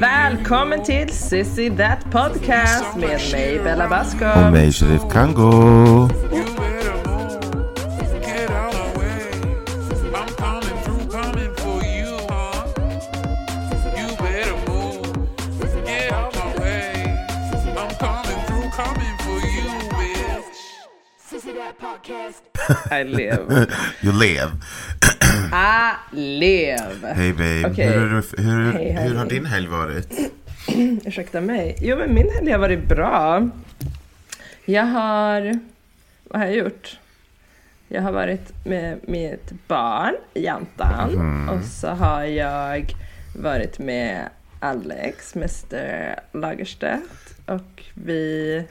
Välkommen till Sissy That Podcast med mig Bella Basco. Och mig Sheriff Kango. I live. You live. Live. Hej babe. Okej. Hur, hur, hur, hej. hur har din helg varit? Ursäkta mig. Jo men min helg har varit bra. Jag har... Vad har jag gjort? Jag har varit med mitt barn, Jantan. Och så har jag varit med Alex, Mr Lagerstedt. Och vi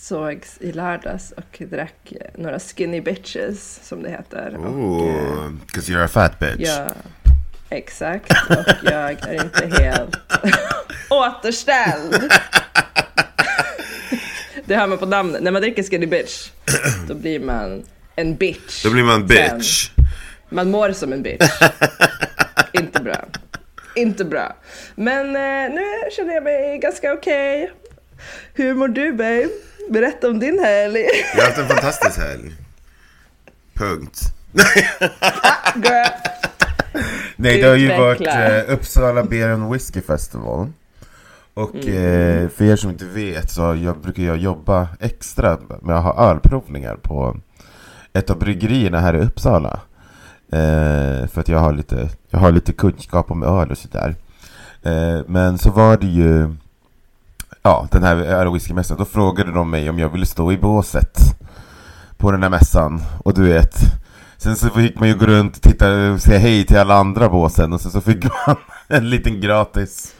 sågs i lördags och drack några skinny bitches, som det heter. Och, eh, Oh, because you're a fat bitch. Ja, exakt. Och jag är inte helt återställd. Det hör man på namnet. När man dricker Skinny Bitch, då blir man en bitch. Då blir man bitch. Sen. Man mår som en bitch. inte bra. Inte bra. Men eh, nu känner jag mig ganska okej. Hur mår du babe? Berätta om din helg. Jag har haft en fantastisk helg. Punkt. Nej, det har ju varit eh, Uppsala Beer and Whiskey Festival. Och Mm. eh, för er som inte vet så jag brukar jag jobba extra med att ha ölprovningar på ett av bryggerierna här i Uppsala. Eh, för att jag har lite, jag har lite kunskap om öl och sådär. Eh, men så var det ju Ja, den här whiskymässan. Då frågade de mig om jag ville stå i båset På den här mässan. Och du vet Sen så fick man ju gå runt och titta och säga hej till alla andra båsen och sen så fick man en liten gratis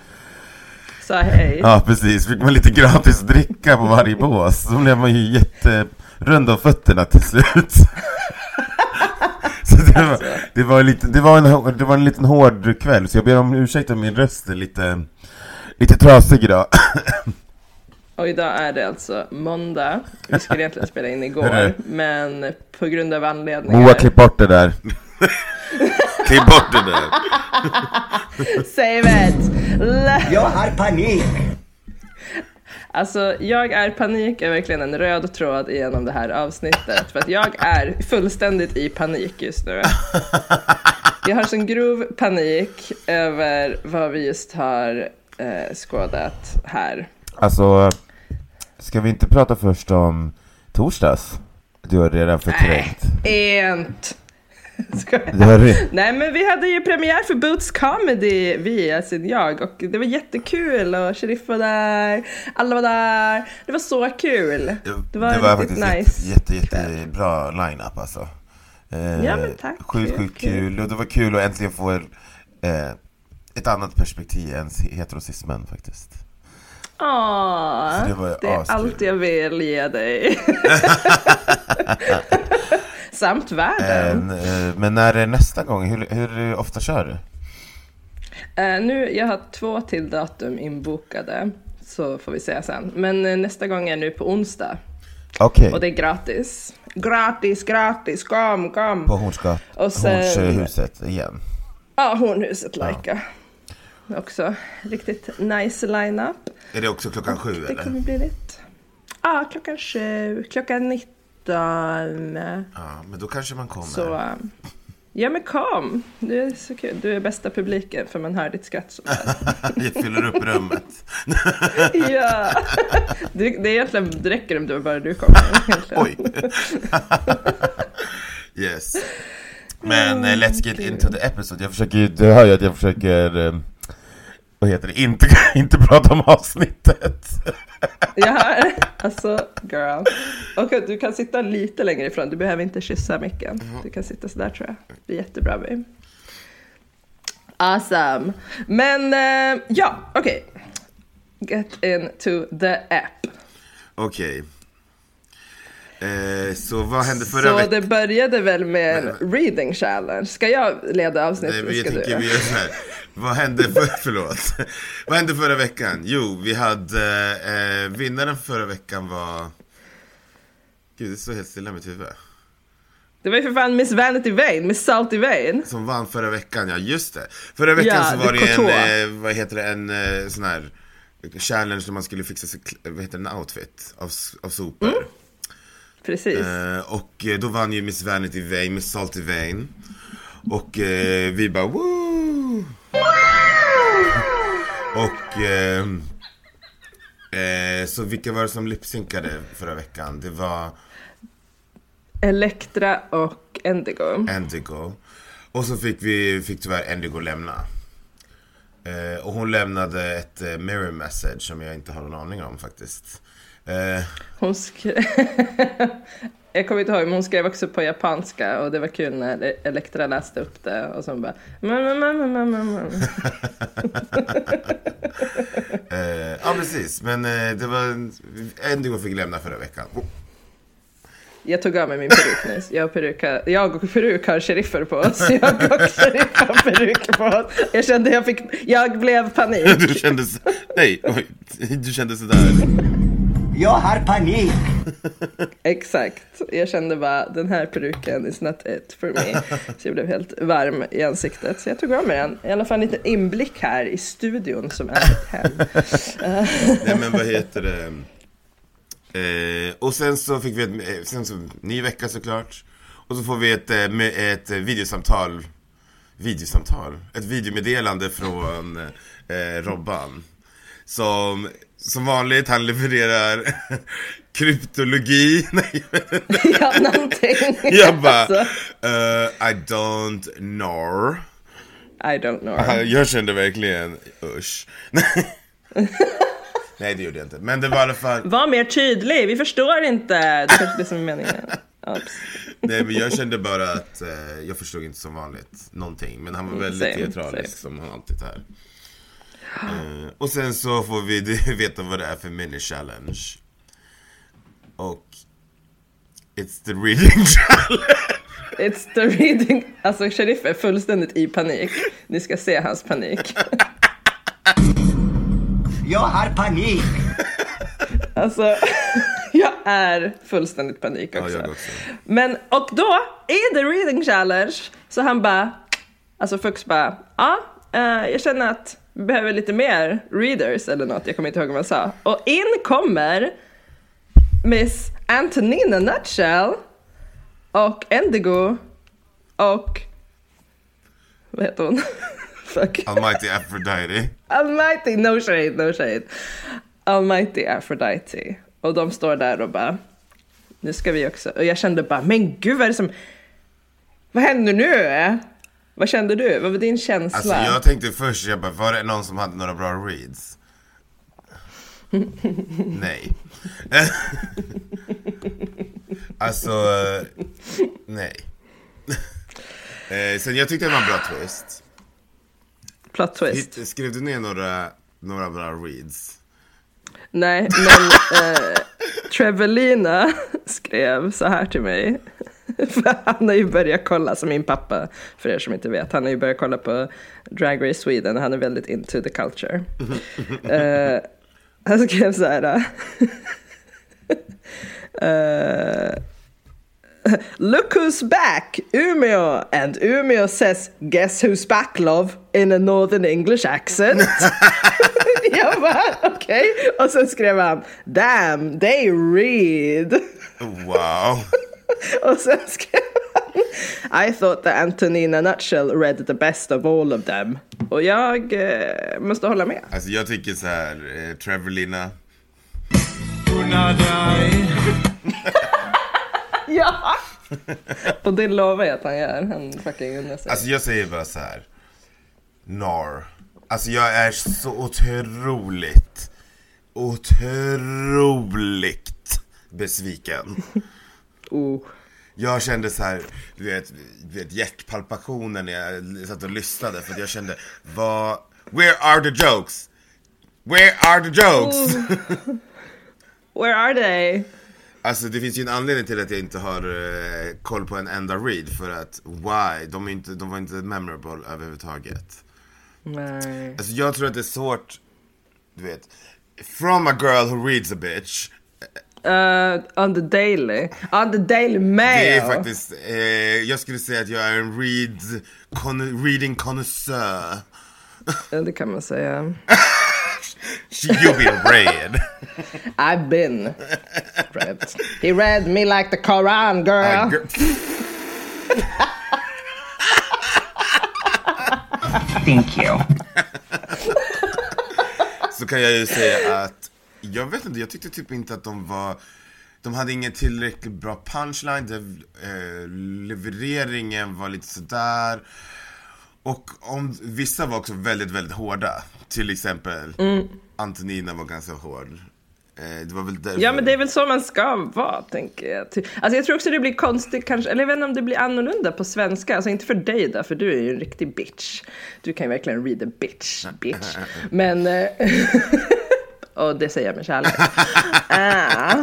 Sa hej. Ja precis, fick man lite gratis dricka på varje bås. Så blev man ju jätterund om fötterna till slut. Så det var, det var, lite, det, var en, det var en liten hård kväll, så jag ber om ursäkt om min röst är lite, lite trasig idag. Och idag är det alltså måndag. Vi skulle egentligen spela in igår, men på grund av anledningar. Moa, klipp bort det där. klipp bort det där. Save it! Jag har panik! Alltså, jag är panik är verkligen en röd tråd genom det här avsnittet. För att jag är fullständigt i panik just nu. Jag har sån grov panik över vad vi just har eh, skådat här. Alltså, ska vi inte prata först om torsdags? Du har redan förträngt. Har re- Nej men vi hade ju premiär för Boots Comedy, vi, alltså jag, och det var jättekul och Sheriff var där, alla var där, det var så kul. Det var, riktigt faktiskt nice jätte, jätte, jättebra line-up alltså. Eh, Ja, men tack. Sjukt, Kul, sjukt kul. Och det var kul att äntligen få eh, ett annat perspektiv än heterosismen faktiskt. Åh, det var det är askul. allt jag vill ge dig. Samt världen. En, eh, men när är nästa gång? Hur, hur ofta kör du? Eh, nu, jag har två till datum inbokade, så får vi säga sen. Men eh, nästa gång är nu på onsdag, Okej, och det är gratis. Gratis, gratis, kom, kom! på Hornsgat, Och sen- Hornshuset igen. Ja, Hornhuset Laika. Också riktigt nice line-up. Är det också klockan sju Det eller? kommer bli lite... Ja, klockan sju, klockan 19. Ja, men då kanske man kommer. Så... um, Ja men kom! Du är så kul. Du är bästa publiken för man hör ditt skratt så Jag fyller upp rummet. Ja! Det, det, är egentligen, det räcker om det bara du kommer. Oj. yes. Men eh, let's get into the episode. Jag försöker du hör ju att jag försöker, eh, vad heter det, inte, inte prata om avsnittet. Hör, alltså girl. Och du kan sitta lite längre ifrån, du behöver inte kyssa micken. Du kan sitta sådär tror jag. Det blir jättebra babe. Awesome. Men eh, ja, okej. Get into the app. Okej. Eh, så vad hände förra Så veckan? det började väl med en reading challenge. Ska jag leda Nej, avsnittet? men jag tänker vi gör så här. Vad hände, för, förlåt. Vad hände förra veckan? Jo, vi hade, eh, vinnaren förra veckan var... Gud, det står helt stilla i mitt huvud. Det var ju för fan Miss Vanity Vane, Miss Salty Vane. Som vann förra veckan, ja just det. Förra veckan Ja, så var det det en, eh, vad heter det, en eh, sån här challenge där man skulle fixa sig, vad heter det, en outfit av, av sopor. Mm. Precis. Eh, och eh, då vann ju Miss Vanity Vane, Miss Salty Vane. Och eh, vi bara woo! Och eh, eh, så vilka var det som lipsynkade förra veckan? Det var Elektra och Endigo. Endigo. Och så fick vi, fick tyvärr Endigo lämna. Eh, och hon lämnade ett eh, mirror message som jag inte har någon aning om faktiskt. Eh, Hon skrev... Jag kommer inte ihåg, men hon skrev också på japanska och det var kul när Elektra läste upp det och så bara... Eh, ja precis, men eh, det var, Endigo fick lämna förra veckan. Oh, Jag tog av mig min peruk nyss. Jag och peruk, har- jag och peruk har sheriffer på oss. Jag och sheriff har peruker på oss. Jag kände jag fick... Jag blev panik. Du kände, nej, oj, du kände sådär. Jag har panik. Exakt. Jag kände bara den här peruken is not it for me. Så jag blev helt varm i ansiktet. Så jag tog av mig den. I alla fall en liten inblick här i studion som är ett hem. Nej men vad heter det? Eh, och sen så fick vi ett, eh, sen så, ny vecka såklart. Och så får vi ett, eh, med ett videosamtal. Videosamtal? Ett videomeddelande från eh, Robban. Som, som vanligt, han levererar kryptologi. Ja, någonting. jag bara, Alltså, eh, I don't know. I don't know. Ja, Jag kände verkligen, usch. Nej det gjorde jag inte. Men det var i alla fall, Var mer tydlig, vi förstår inte. Det kanske det som är meningen. Oops. nej men jag kände bara att eh, jag förstod inte som vanligt någonting. Men han var väldigt Mm, same, teatralisk same. som han alltid är. Eh, och sen så får vi veta vad det är för mini-challenge. Och It's the reading challenge. It's the reading. Alltså sheriff är fullständigt i panik. Ni ska se hans panik. Jag har panik. Alltså, jag är fullständigt panik Ja, också. jag också. Men, och då, i the reading challenge, så han bara, alltså Fux bara, ja, eh, jag känner att behöver lite mer readers eller något, jag kommer inte ihåg vad han sa. Och in kommer Miss Antonina Nutshell och Endigo och, vad heter hon? Fuck. Almighty Aphrodite. Almighty, no shade, no shade. Almighty Aphrodite. Och de står där och bara, nu ska vi också. Och jag kände bara, men gud vad är det som, vad händer nu? Vad kände du? Vad var din känsla? Alltså jag tänkte först, jag bara, var det någon som hade några bra reads? nej. alltså, nej. Eh, Sen jag tyckte det var en bra twist. Plot twist. Skrev du ner några, några bra reads? Nej, men eh, Trevelina skrev så här till mig. För han har ju börjat kolla, som min pappa, för er som inte vet, han har ju börjat kolla på Drag Race Sweden han är väldigt into the culture. Eh, han skrev så här. eh, Look who's back, Umeå! And Umeå says, guess who's back love? In a northern English accent. Jag bara, okej. Och sen skrev han, damn, they read. Wow. Och sen skrev han, I thought that Antonina Nutshell read the best of all of them. Och jag eh, måste hålla med. Alltså jag tycker så här, eh, Trevelina. Ja! Och det lovar jag att han gör. Han fucking unnar sig. Alltså jag säger bara så här. Nar. Alltså jag är så otroligt, otroligt besviken. oh. Jag kände så här, du vet, du vet hjärtpalpationen när jag satt och lyssnade för jag kände, vad, where are the jokes? Where are the jokes? Where are they? Alltså det finns ju en anledning till att jag inte har eh, koll på en enda read för att why? De, är inte, de var inte memorable överhuvudtaget. Nej. Alltså jag tror att det är svårt, du vet, from a girl who reads a bitch, Uh, on the daily. On the daily mail. Det är faktiskt, eh, jag skulle säga att jag är en read, con, reading connoisseur. Ja, det kan man säga. You've been read. I've been read. He read me like the Koran, girl. Uh, gr- Thank you. så kan jag ju säga att jag vet inte, jag tyckte typ inte att de var de hade ingen tillräckligt bra punchline, det, eh, levereringen var lite sådär. Och om, vissa var också väldigt, väldigt hårda. Till exempel Antonina var ganska hård. Eh, det var väl därför. Ja men det är väl så man ska vara tänker jag. Alltså jag tror också det blir konstigt kanske, eller jag vet inte om det blir annorlunda på svenska. Alltså inte för dig då, för du är ju en riktig bitch. Du kan ju verkligen read a bitch, bitch. Men, eh, och det säger jag med kärlek. Ah.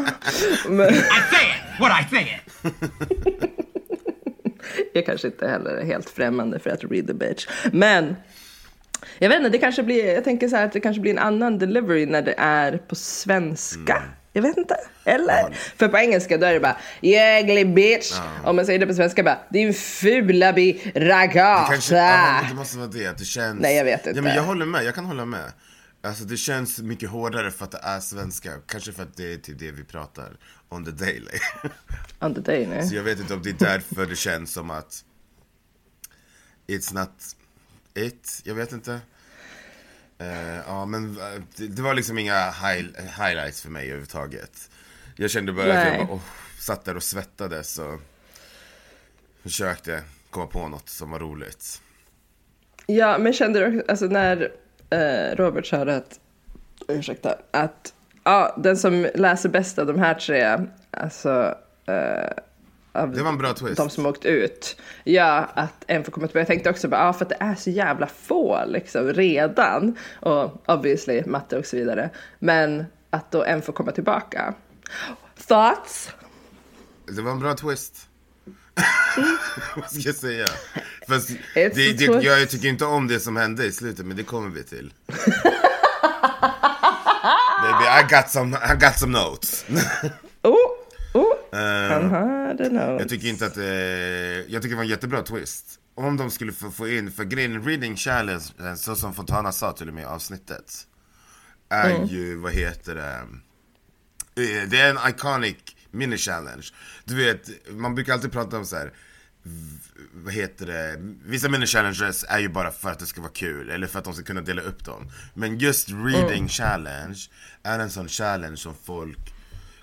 Men, I said what I said. jag kanske inte heller är helt främmande för att read a bitch. Men jag vet inte, det kanske blir, jag tänker så här att det kanske blir en annan delivery när det är på svenska. Jag vet inte. Eller? För på engelska då är det bara jäglig bitch. Om man säger det på svenska bara din fula bi Kanske, ragazza. ja, det måste vara det, att det känns... Nej, jag vet Ja, inte. men jag håller med, jag kan hålla med. Alltså det känns mycket hårdare för att det är svenska. Kanske för att det är typ det vi pratar on the daily. On the day, nej. Så jag vet inte om det är därför det känns som att It's not it, jag vet inte. Eh, ja men eh, det, det var liksom inga high, highlights för mig överhuvudtaget. Jag kände bara att Nej. jag bara, oh, satt där och svettades och försökte komma på något som var roligt. Ja, men kände du alltså när eh, Robert sa att, ursäkta, att ja, den som läser bäst av de här tre, alltså eh, Det var en bra twist. de som åkt ut, ja, att en får komma tillbaka. Jag tänkte också bara, ja, för att det är så jävla få liksom redan, och obviously matte och så vidare, men att då en får komma tillbaka. Thoughts? Det var en bra twist. Vad ska jag säga? Fast det, det, twist. jag tycker inte om det som hände i slutet, men det kommer vi till. Baby, I got some, I got some notes. Oh, oh, Eh, han hade nog. jag tycker inte att, eh, jag tycker det var en jättebra twist. Om de skulle få, få in, för grejen reading challenge, så som Fontana sa till och med i avsnittet, är Mm. ju, vad heter det, eh, det är en iconic mini challenge. Du vet, man brukar alltid prata om så här. vad heter det, vissa mini challenges är ju bara för att det ska vara kul, eller för att de ska kunna dela upp dem. Men just reading challenge är en sån challenge som folk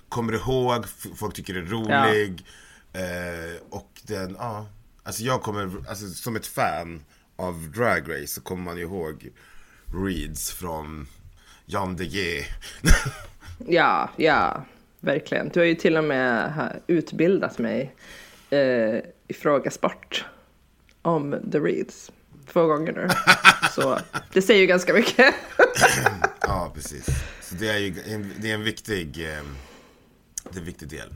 kommer ihåg, folk tycker är rolig. Eh, och den, ja. Alltså jag kommer, alltså som ett fan av Drag Race så kommer man ju ihåg reads från Jan de G. Ja, ja, verkligen. Du har ju till och med utbildat mig eh, i fråga sport om The Reads två gånger nu. Så det säger ju ganska mycket. ja, precis. Så det är ju en, det är en viktig, eh, det är en viktig del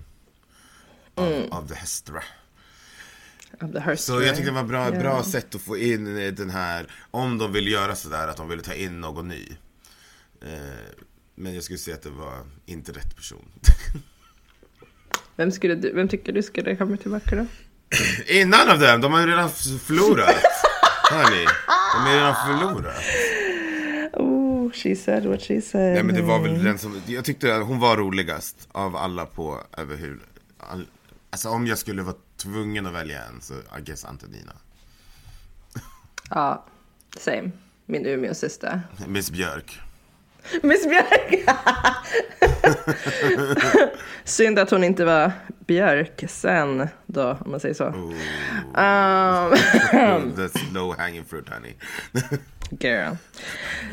av, av det hästra. Så jag tyckte det var bra, Ja. bra sätt att få in den här, om de vill göra sådär, att de ville ta in någon ny. Eh, men jag skulle säga att det var inte rätt person. Vem, skulle du, vem tycker du skulle komma tillbaka då? Innan av dem, de har ju redan förlorat. Hörni, de har ju redan förlorat. Oh, she said what she said. Nej men det var väl den som, jag tyckte att hon var roligast av alla på över hur, all, alltså om jag skulle vara tvungen att välja en så I guess Antonina. Ja, same. Min Umeå-syster. Miss Björk. Miss Björk! Synd att hon inte var Björk sen då, om man säger så. Um, that's low hanging fruit honey. girl.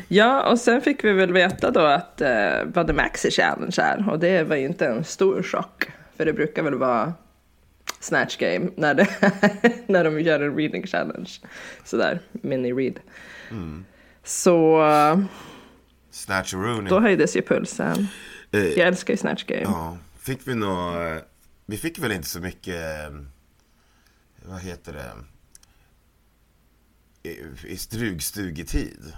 Ja, och sen fick vi väl veta då att eh, vad The Maxi Challenge är. Och det var ju inte en stor chock. För det brukar väl vara Snatch Game när, det, när de gör en reading challenge. Sådär, mini-read. Så eh, Snatch Rooney. då höjdes ju pulsen. Eh, Jag älskar ju Snatch Game. Ja, fick vi nå, vi fick väl inte så mycket, eh, vad heter det, i, i strugstugetid.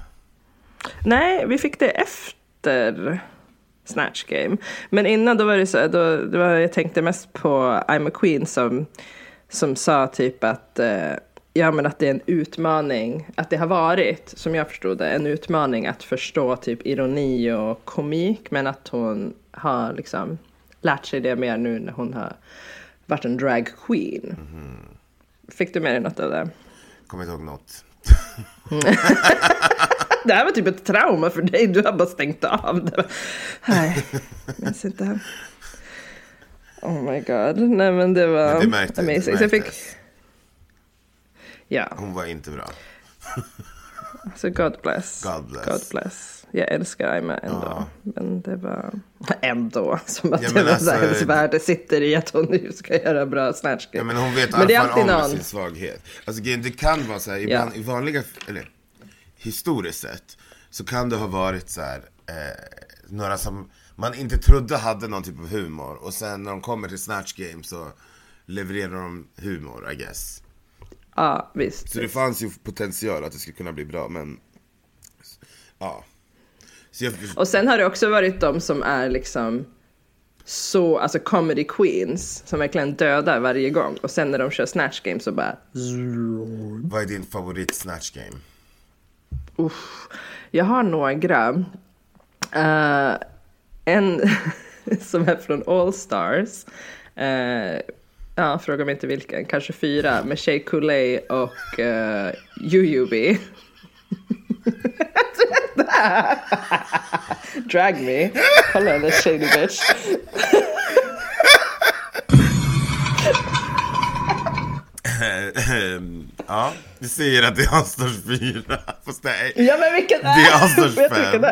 Nej, vi fick det efter Snatch Game. Men innan då var det så då, det var, jag tänkte mest på I'm a Queen som, som sa typ att eh, Ja men att det är en utmaning, att det har varit, som jag förstod det, en utmaning att förstå typ ironi och komik, men att hon har liksom lärt sig det mer nu när hon har varit en drag queen. Fick du med dig något av det? Kommer inte ihåg något. Det här var typ ett trauma för dig, du har bara stängt av det. Nej, minns inte. Oh my god, nej men det var Men det märkte- det amazing. Så jag fick, märktes. Ja, Hon var inte bra. så God bless. God bless. God bless. Jag älskar Aima ändå. Ja. Men det var ändå som att Ja, det men var alltså- så hennes värde sitter i att hon nu ska göra bra snatch Ja, men hon vet Men det är alltid om någon. sin svaghet. Alltså det kan vara så här, ibland i vanliga, eller historiskt sett, så kan det ha varit så här, eh, några som man inte trodde hade någon typ av humor och sen när de kommer till Snatch Game så levererar de humor, I guess. Ja, visst. Så det fanns ju potential att det skulle kunna bli bra, men ja. Jag, Och sen har det också varit de som är liksom så, alltså comedy queens, som verkligen dödar varje gång. Och sen när de kör snatch game så bara, vad är din favorit Snatch Game? uff. Jag har några. Eh, en som är från All Stars. Eh, ja, fråga mig inte vilken, kanske fyra, med Shea Coulee och uh. Drag me. Kolla den shady bitch. ja, vi säger att det är Allstars 4, fast nej. Ja men vilken är Det är Allstars Vet du fem.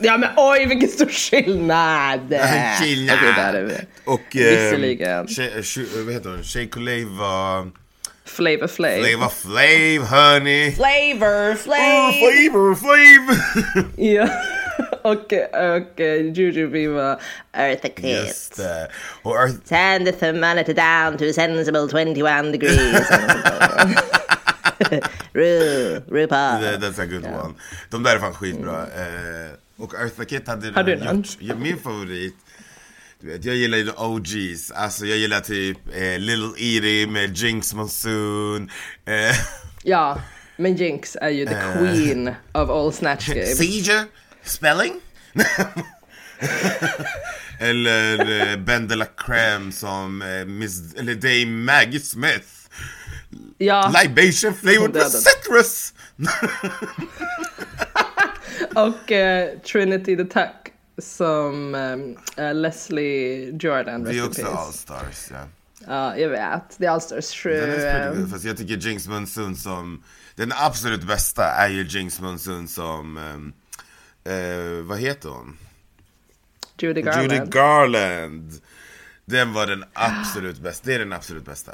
Ja men oj vilken stor skillnad! Skillnad. Okej, där är vi. Och... Eh, Visserligen. Vad heter hon? Shea Coulee var... Flavor Flav. Flavor Flav, honey! Flavor Oh, Flav! flavor Flav! Ja. och och uh, Jujubee var Eartha Kitt. Just det. Och Earth... Turn the thermometer down to a sensible 21 degrees. Ru, RuPaul. that- That's a good one. De där är fan skitbra. Eh, och Eartha Kitt hade Har du redan någon? gjort... Min favorit... Du vet, jag gillar ju the OGs. Alltså jag gillar typ eh, Little Edie med Jinx Monsoon. Eh, Ja, men Jinx är ju the queen of all snatch games. Seizure? Spelling? Eller eh, Ben de la Creme som eh, Miss, eller Dame Maggie Smith. Ja, Libation flavored with citrus! och eh, Trinity the Tuck som eh, Leslie Jordan. Det är också. Allstars, ja. Ja, jag vet. Det är Allstars 7. Den är pretty good, fast jag tycker Jinx Monsoon som, den absolut bästa är ju Jinx Monsoon som, ehm, eh, vad heter hon? Judy Garland. Judy Garland! Den var den absolut bästa, det är den absolut bästa.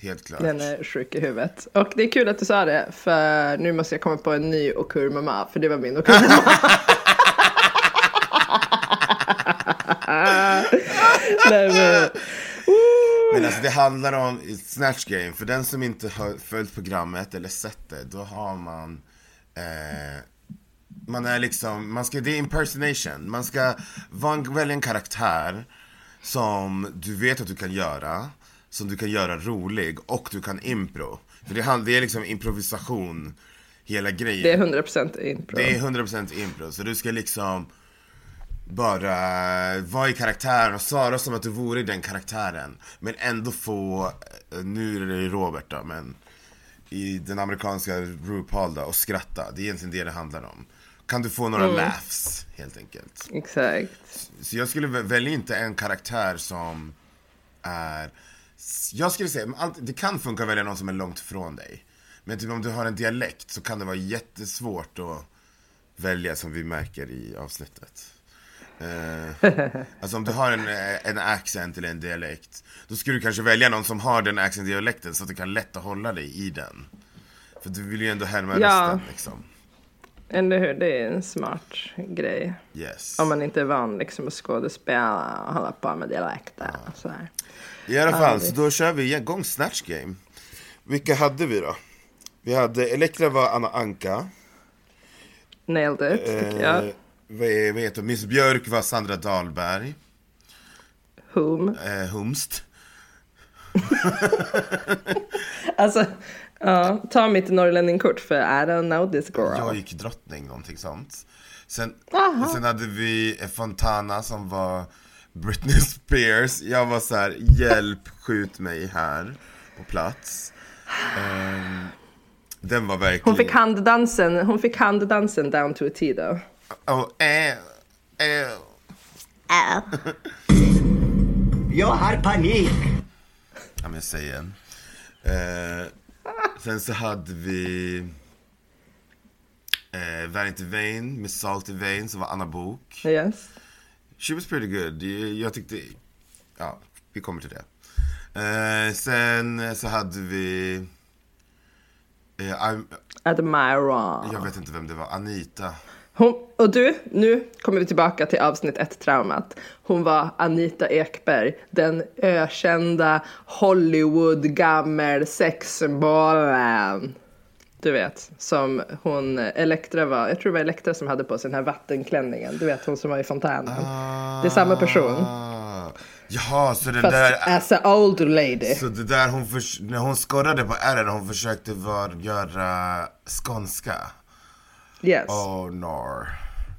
Helt klart. Den är sjuk i huvudet. Och det är kul att du sa det, för nu måste jag komma på en ny Okurmama, för det var min Okurmama. Nej, men, Men alltså det handlar om Snatch Game, för den som inte har följt programmet eller sett det, då har man eh, Man är liksom, man ska, det är impersonation, man ska vara, välja en karaktär som du vet att du kan göra, som du kan göra rolig och du kan impro. För det, hand- det är liksom improvisation, hela grejen. det är 100% impro. Det är 100% impro, så du ska liksom bara vara i karaktären och svara som att du vore i den karaktären. Men ändå få, eh, nu är det Robert då, men i den amerikanska RuPaul då, och skratta. Det är egentligen det det handlar om. Kan du få några laughs, helt enkelt. Exakt. Så jag skulle vä- välja inte en karaktär som är... Jag skulle säga, allt- det kan funka att välja någon som är långt ifrån dig. Men typ om du har en dialekt så kan det vara jättesvårt att välja som vi märker i avsnittet. Eh, alltså om du har en, eh, en accent eller en dialekt, då skulle du kanske välja någon som har den accent dialekten så att det kan lätt att hålla dig i den. För du vill ju ändå härma Ja. rösten liksom. Eller hur? Det är en smart grej. Yes. Om man inte är van liksom att skådespela och hålla på med dialekter och så här. I alla fall, så då kör vi igång Snatch Game. Vilka hade vi då? Vi hade, Elektra var Anna Anka. Nailed it, tycker jag. Eh, vad heter? Miss Björk var Sandra Dahlberg. Whom? Eh, Humst. Alltså, ja, ta mitt norrlänning-kort för I don't know this girl. Jag gick drottning, någonting sånt. Sen, Aha. sen hade vi Fontana som var Britney Spears. Jag var så här, hjälp, skjut mig här på plats. Ehm, den var verkligen... Hon fick handdansen, hon fick handdansen down to a T då. Oh, eh, eh. Jag har panik. Ja men säg en. Eh, sen så hade vi eh, Vanity Vane med Salty Vane som var Anna Bok. Yes. She was pretty good. Jag, tyckte, ja vi kommer till det. Eh, sen så hade vi eh, Admira. jag vet inte vem det var, Anita. Hon, och du, nu kommer vi tillbaka till avsnitt ett traumat. Hon var Anita Ekberg, den ökända Hollywood gammel sexbollen. Du vet, som hon, Elektra var, jag tror det var Elektra som hade på sig den här vattenklänningen. Du vet, hon som var i fontänen. Det är samma person. Ah, Jaha, så det Fast där as a old lady. Så det där hon förs- när hon skorrade på R hon försökte var, göra skånska. Yes. Oh no.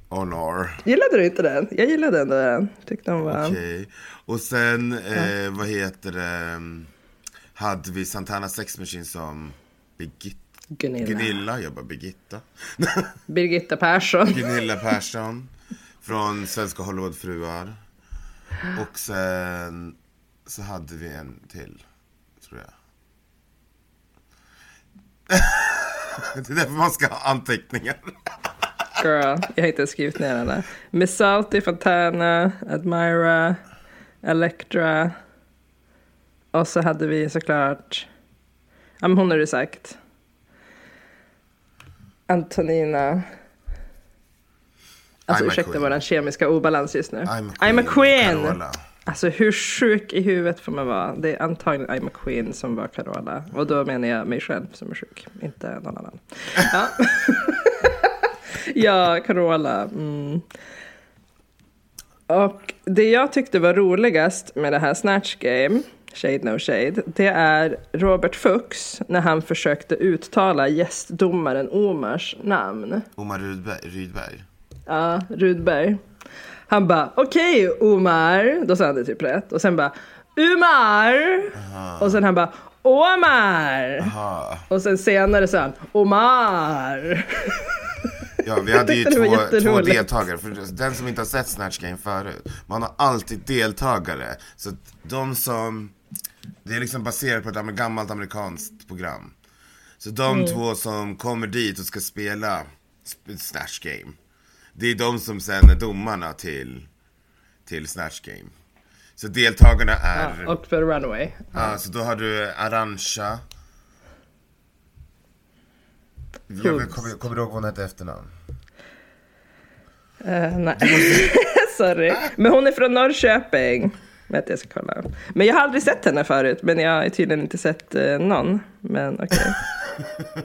Oh no. Gillade du inte den? Jag gillade ändå den. Tyckte hon var... Okej. Och sen, eh, vad heter det, hade vi Santana Sex Machine som Birgitta. Gunilla. Gunilla, jag bara Birgitta. Birgitta Persson. Gunilla Persson. Från Svenska Hollywoodfruar. Och sen så hade vi en till, tror jag. Det är därför man ska ha anteckningar. Girl, jag har inte skrivit ner henne. Miss Salty, Fontana, Admira, Electra. Och så hade vi såklart, ja men hon har du sagt. Antonina. Alltså I'm ursäkta queen. våran kemiska obalans just nu. I'm a I'm a queen! Carola. Alltså hur sjuk i huvudet får man vara? Det är antagligen I'm a queen som var Carola. Och då menar jag mig själv som är sjuk, inte någon annan. Ja, ja Carola. Mm. Och det jag tyckte var roligast med det här Snatch Game, Shade No Shade, det är Robert Fuchs när han försökte uttala gästdomaren Omars namn. Omar Rydberg. Rydberg. Ja, Rudberg. Han bara, okej Omar. Då sa han det typ rätt. Och sen bara, Umar. Och sen han bara, Omar. Aha. Och sen senare sa han, Omar. Ja, vi hade ju två, två deltagare. För den som inte har sett Snatch Game förut, man har alltid deltagare. Så de som, det är liksom baserat på ett gammalt amerikanskt program. Så de Mm. två som kommer dit och ska spela sp- Snatch Game, det är de som sen är domarna till, till Snatch Game. Så deltagarna är, Ja, och för Runaway. ja, så då har du Arantxa. Jag kommer, kommer du ihåg vad hon hette efternamn? Eh, nej, sorry. Men hon är från Norrköping. Vänta, jag ska kolla. Men jag har aldrig sett henne förut, men jag har tydligen inte sett eh, någon. Men okej.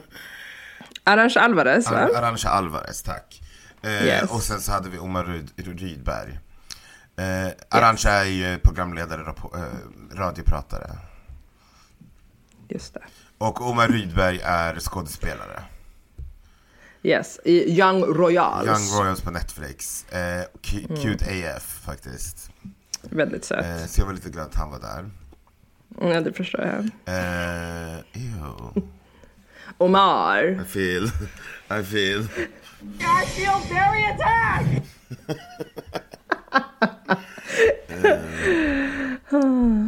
Arantxa Alvarez, va? Ar- Arantxa Alvarez, tack. Eh, Yes. Och sen så hade vi Omar Ryd- Rydberg. Eh, Arantxa är ju programledare, eh, radiopratare. Just det. Och Omar Rydberg är skådespelare. Yes, i Young Royals. Young Royals på Netflix. Eh, cu- Mm. Cute AF faktiskt. Väldigt söt. Eh, så jag var lite glad att han var där. Ja, det förstår jag. Eh, ew. Omar. I feel, I feel. I feel very attacked!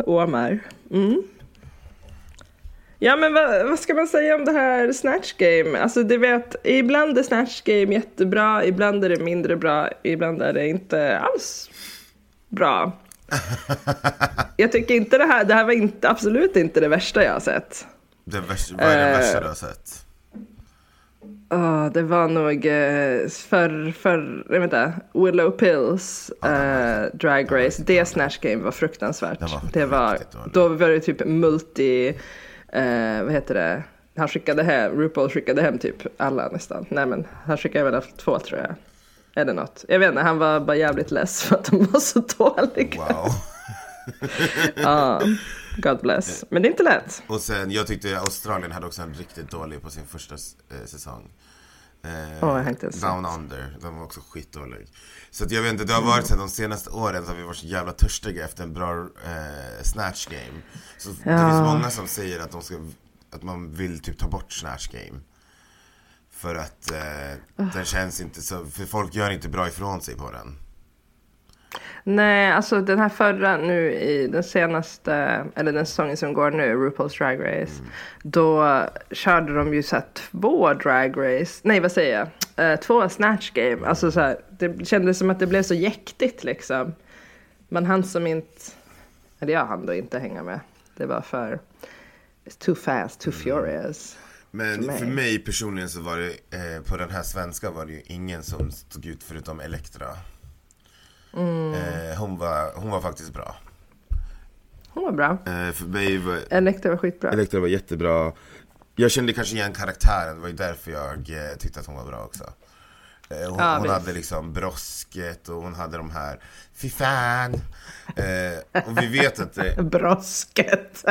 Omar. Mm. Ja, men vad, vad ska man säga om det här Snatch Game? Alltså, du vet, ibland är Snatch Game jättebra, ibland är det mindre bra, ibland är det inte alls bra. Jag tycker inte det här, det här var inte, absolut inte det värsta jag har sett. Det värsta, vad är det Eh. värsta du har sett? Ja, det var nog eh, för, för, vet inte, Willow Pills eh, Drag Race. Det Snatch Game var fruktansvärt. Det var det var, då var det typ multi, eh, vad heter det, han skickade hem, RuPaul skickade hem typ alla nästan. Nej men han skickade väl två tror jag. Eller något. Jag vet inte, han var bara jävligt less för att de var så dåliga. Wow. Ja, God bless. Men det är inte lätt. Och sen, jag tyckte Australien hade också en riktigt dålig på sin första eh, säsong. Eh, ens Down Under, de var också skitdålig. Så att jag vet inte, det har varit så de senaste åren så har vi varit så jävla törstiga efter en bra eh, snatch game. Så det Ja. finns många som säger att, de ska, att man vill typ ta bort snatch game. För att eh, den känns inte så, för folk gör inte bra ifrån sig på den. Nej, alltså den här förra nu i den senaste, eller den säsongen som går nu, RuPaul's Drag Race. Då körde de ju så här två drag race, nej vad säger jag, Eh, två snatch game. Alltså så här, det kändes som att det blev så jäktigt liksom. Man hann som inte, eller jag hann då inte hänga med. Det var för, it's too fast, too furious. Men För för mig. mig, personligen så var det, eh, på den här svenska var det ju ingen som stod ut förutom Elektra. Mm. Eh, hon, var, hon var faktiskt bra. Hon var bra. Eh, för mig var Elektra var skitbra. Elektra var jättebra. Jag kände kanske igen karaktären, det var ju därför jag eh, tyckte att hon var bra också. Eh, hon Ja, hon hade liksom brosket och hon hade de här Fy fan! Eh, och vi vet att det... Brosket.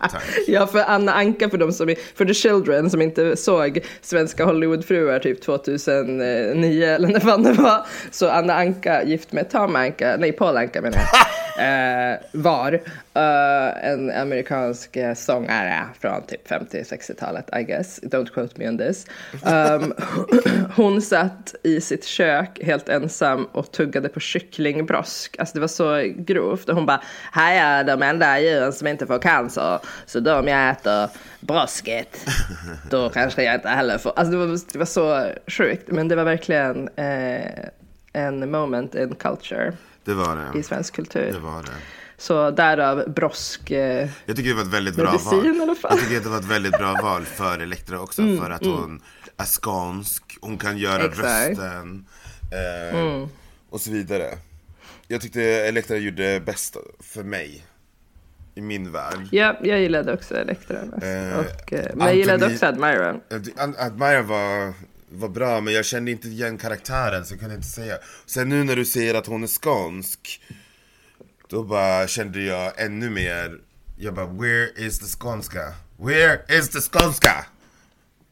Tack. Ja, för Anna Anka, för de som, för the children som inte såg svenska Hollywoodfruar typ 2009 eller när fan det var. Så Anna Anka, gift med Tom Anka, nej Paul Anka menar jag, eh, var eh, en amerikansk eh, sångare från typ 50-60-talet, I guess. Don't quote me on this. Um, hon satt i sitt kök helt ensam och tuggade på kycklingbrosk. Alltså det var så grovt. Och hon bara, här är de enda djuren som inte får cancer. Så de jag äter brosket, då kanske jag inte heller får. Alltså det var, det var så sjukt. Men det var verkligen eh, en moment in culture det var i det. svensk kultur. Det var det. Så därav brosk. Eh, Jag tycker det var ett väldigt bra Medicin val. i. Jag tycker det var ett väldigt bra val för Elektra också. för att hon är skånsk, hon kan göra Exakt. rösten. Eh, Och så vidare. Jag tyckte Elektra gjorde bäst för mig. I min värld. ja, jag gillade också Elektra. Eh, och, eh, men jag gillade Anthony- också Admira. Ad- Admire var, var bra, men jag kände inte igen karaktären så jag kunde inte säga. Sen nu när du säger att hon är skånsk, då bara kände jag ännu mer, jag bara where is the skånska? Where is the skånska?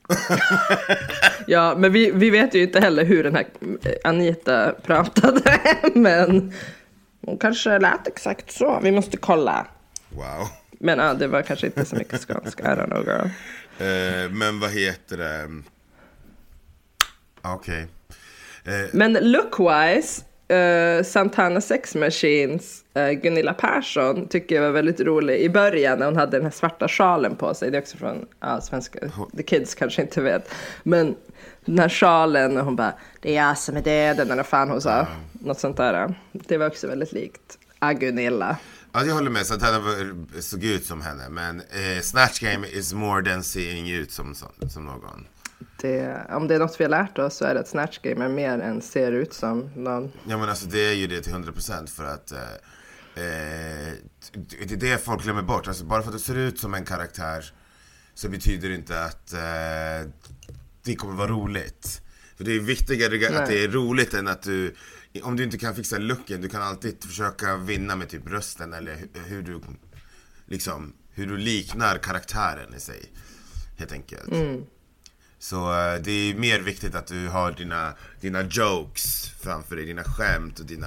Ja, men vi, vi vet ju inte heller hur den här Anita pratade. Men hon kanske lät exakt så. Vi måste kolla. Wow. Men ja, det var kanske inte så mycket skånska. I don't know girl. Eh, men vad heter det? Okej. Eh, Men look-wise, eh, Santana Sex Machines, eh, Gunilla Persson tycker jag var väldigt rolig i början när hon hade den här svarta sjalen på sig. Det är också från ja, svenska, the kids kanske inte vet. Men den här sjalen och hon bara, det är jag som är döden eller fan hon sa. Något sånt där. Det var också väldigt likt ah, Gunilla. Ja, jag håller med. Santana var- såg ut som henne. Men eh, Snatch Game is more than seeing ut som, som någon. Det, om det är något vi har lärt oss så är det att Snatch Game är mer än ser ut som någon. Ja men alltså det är ju det till 100% för att eh, eh, det är det folk glömmer bort. Alltså bara för att du ser ut som en karaktär så betyder det inte att eh, det kommer vara roligt. För det är viktigare att Nej. det är roligt än att du, om du inte kan fixa looken, du kan alltid försöka vinna med typ rösten eller hu- hur du, liksom, hur du liknar karaktären i sig. Helt enkelt. Så eh, det är mer viktigt att du har dina, dina jokes framför dig, dina skämt och dina...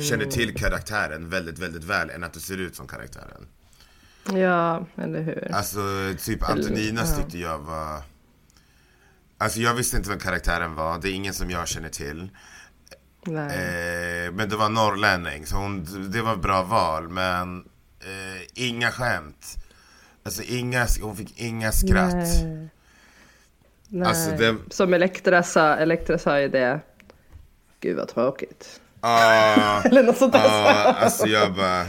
Känner till karaktären väldigt, väldigt väl än att du ser ut som karaktären. Ja, eller hur? Alltså typ Antoninas tyckte jag var... Alltså jag visste inte vem karaktären var, det är ingen som jag känner till. Nej. Eh, men det var norrlänning, så hon, det var ett bra val. Men eh, inga skämt. Alltså inga, hon fick inga skratt. Nej. Nej. Alltså, det- Som Elektra sa, Elektra sa ju det. Gud vad tråkigt. Ah, Eller något sånt där. ah, alltså jag bara,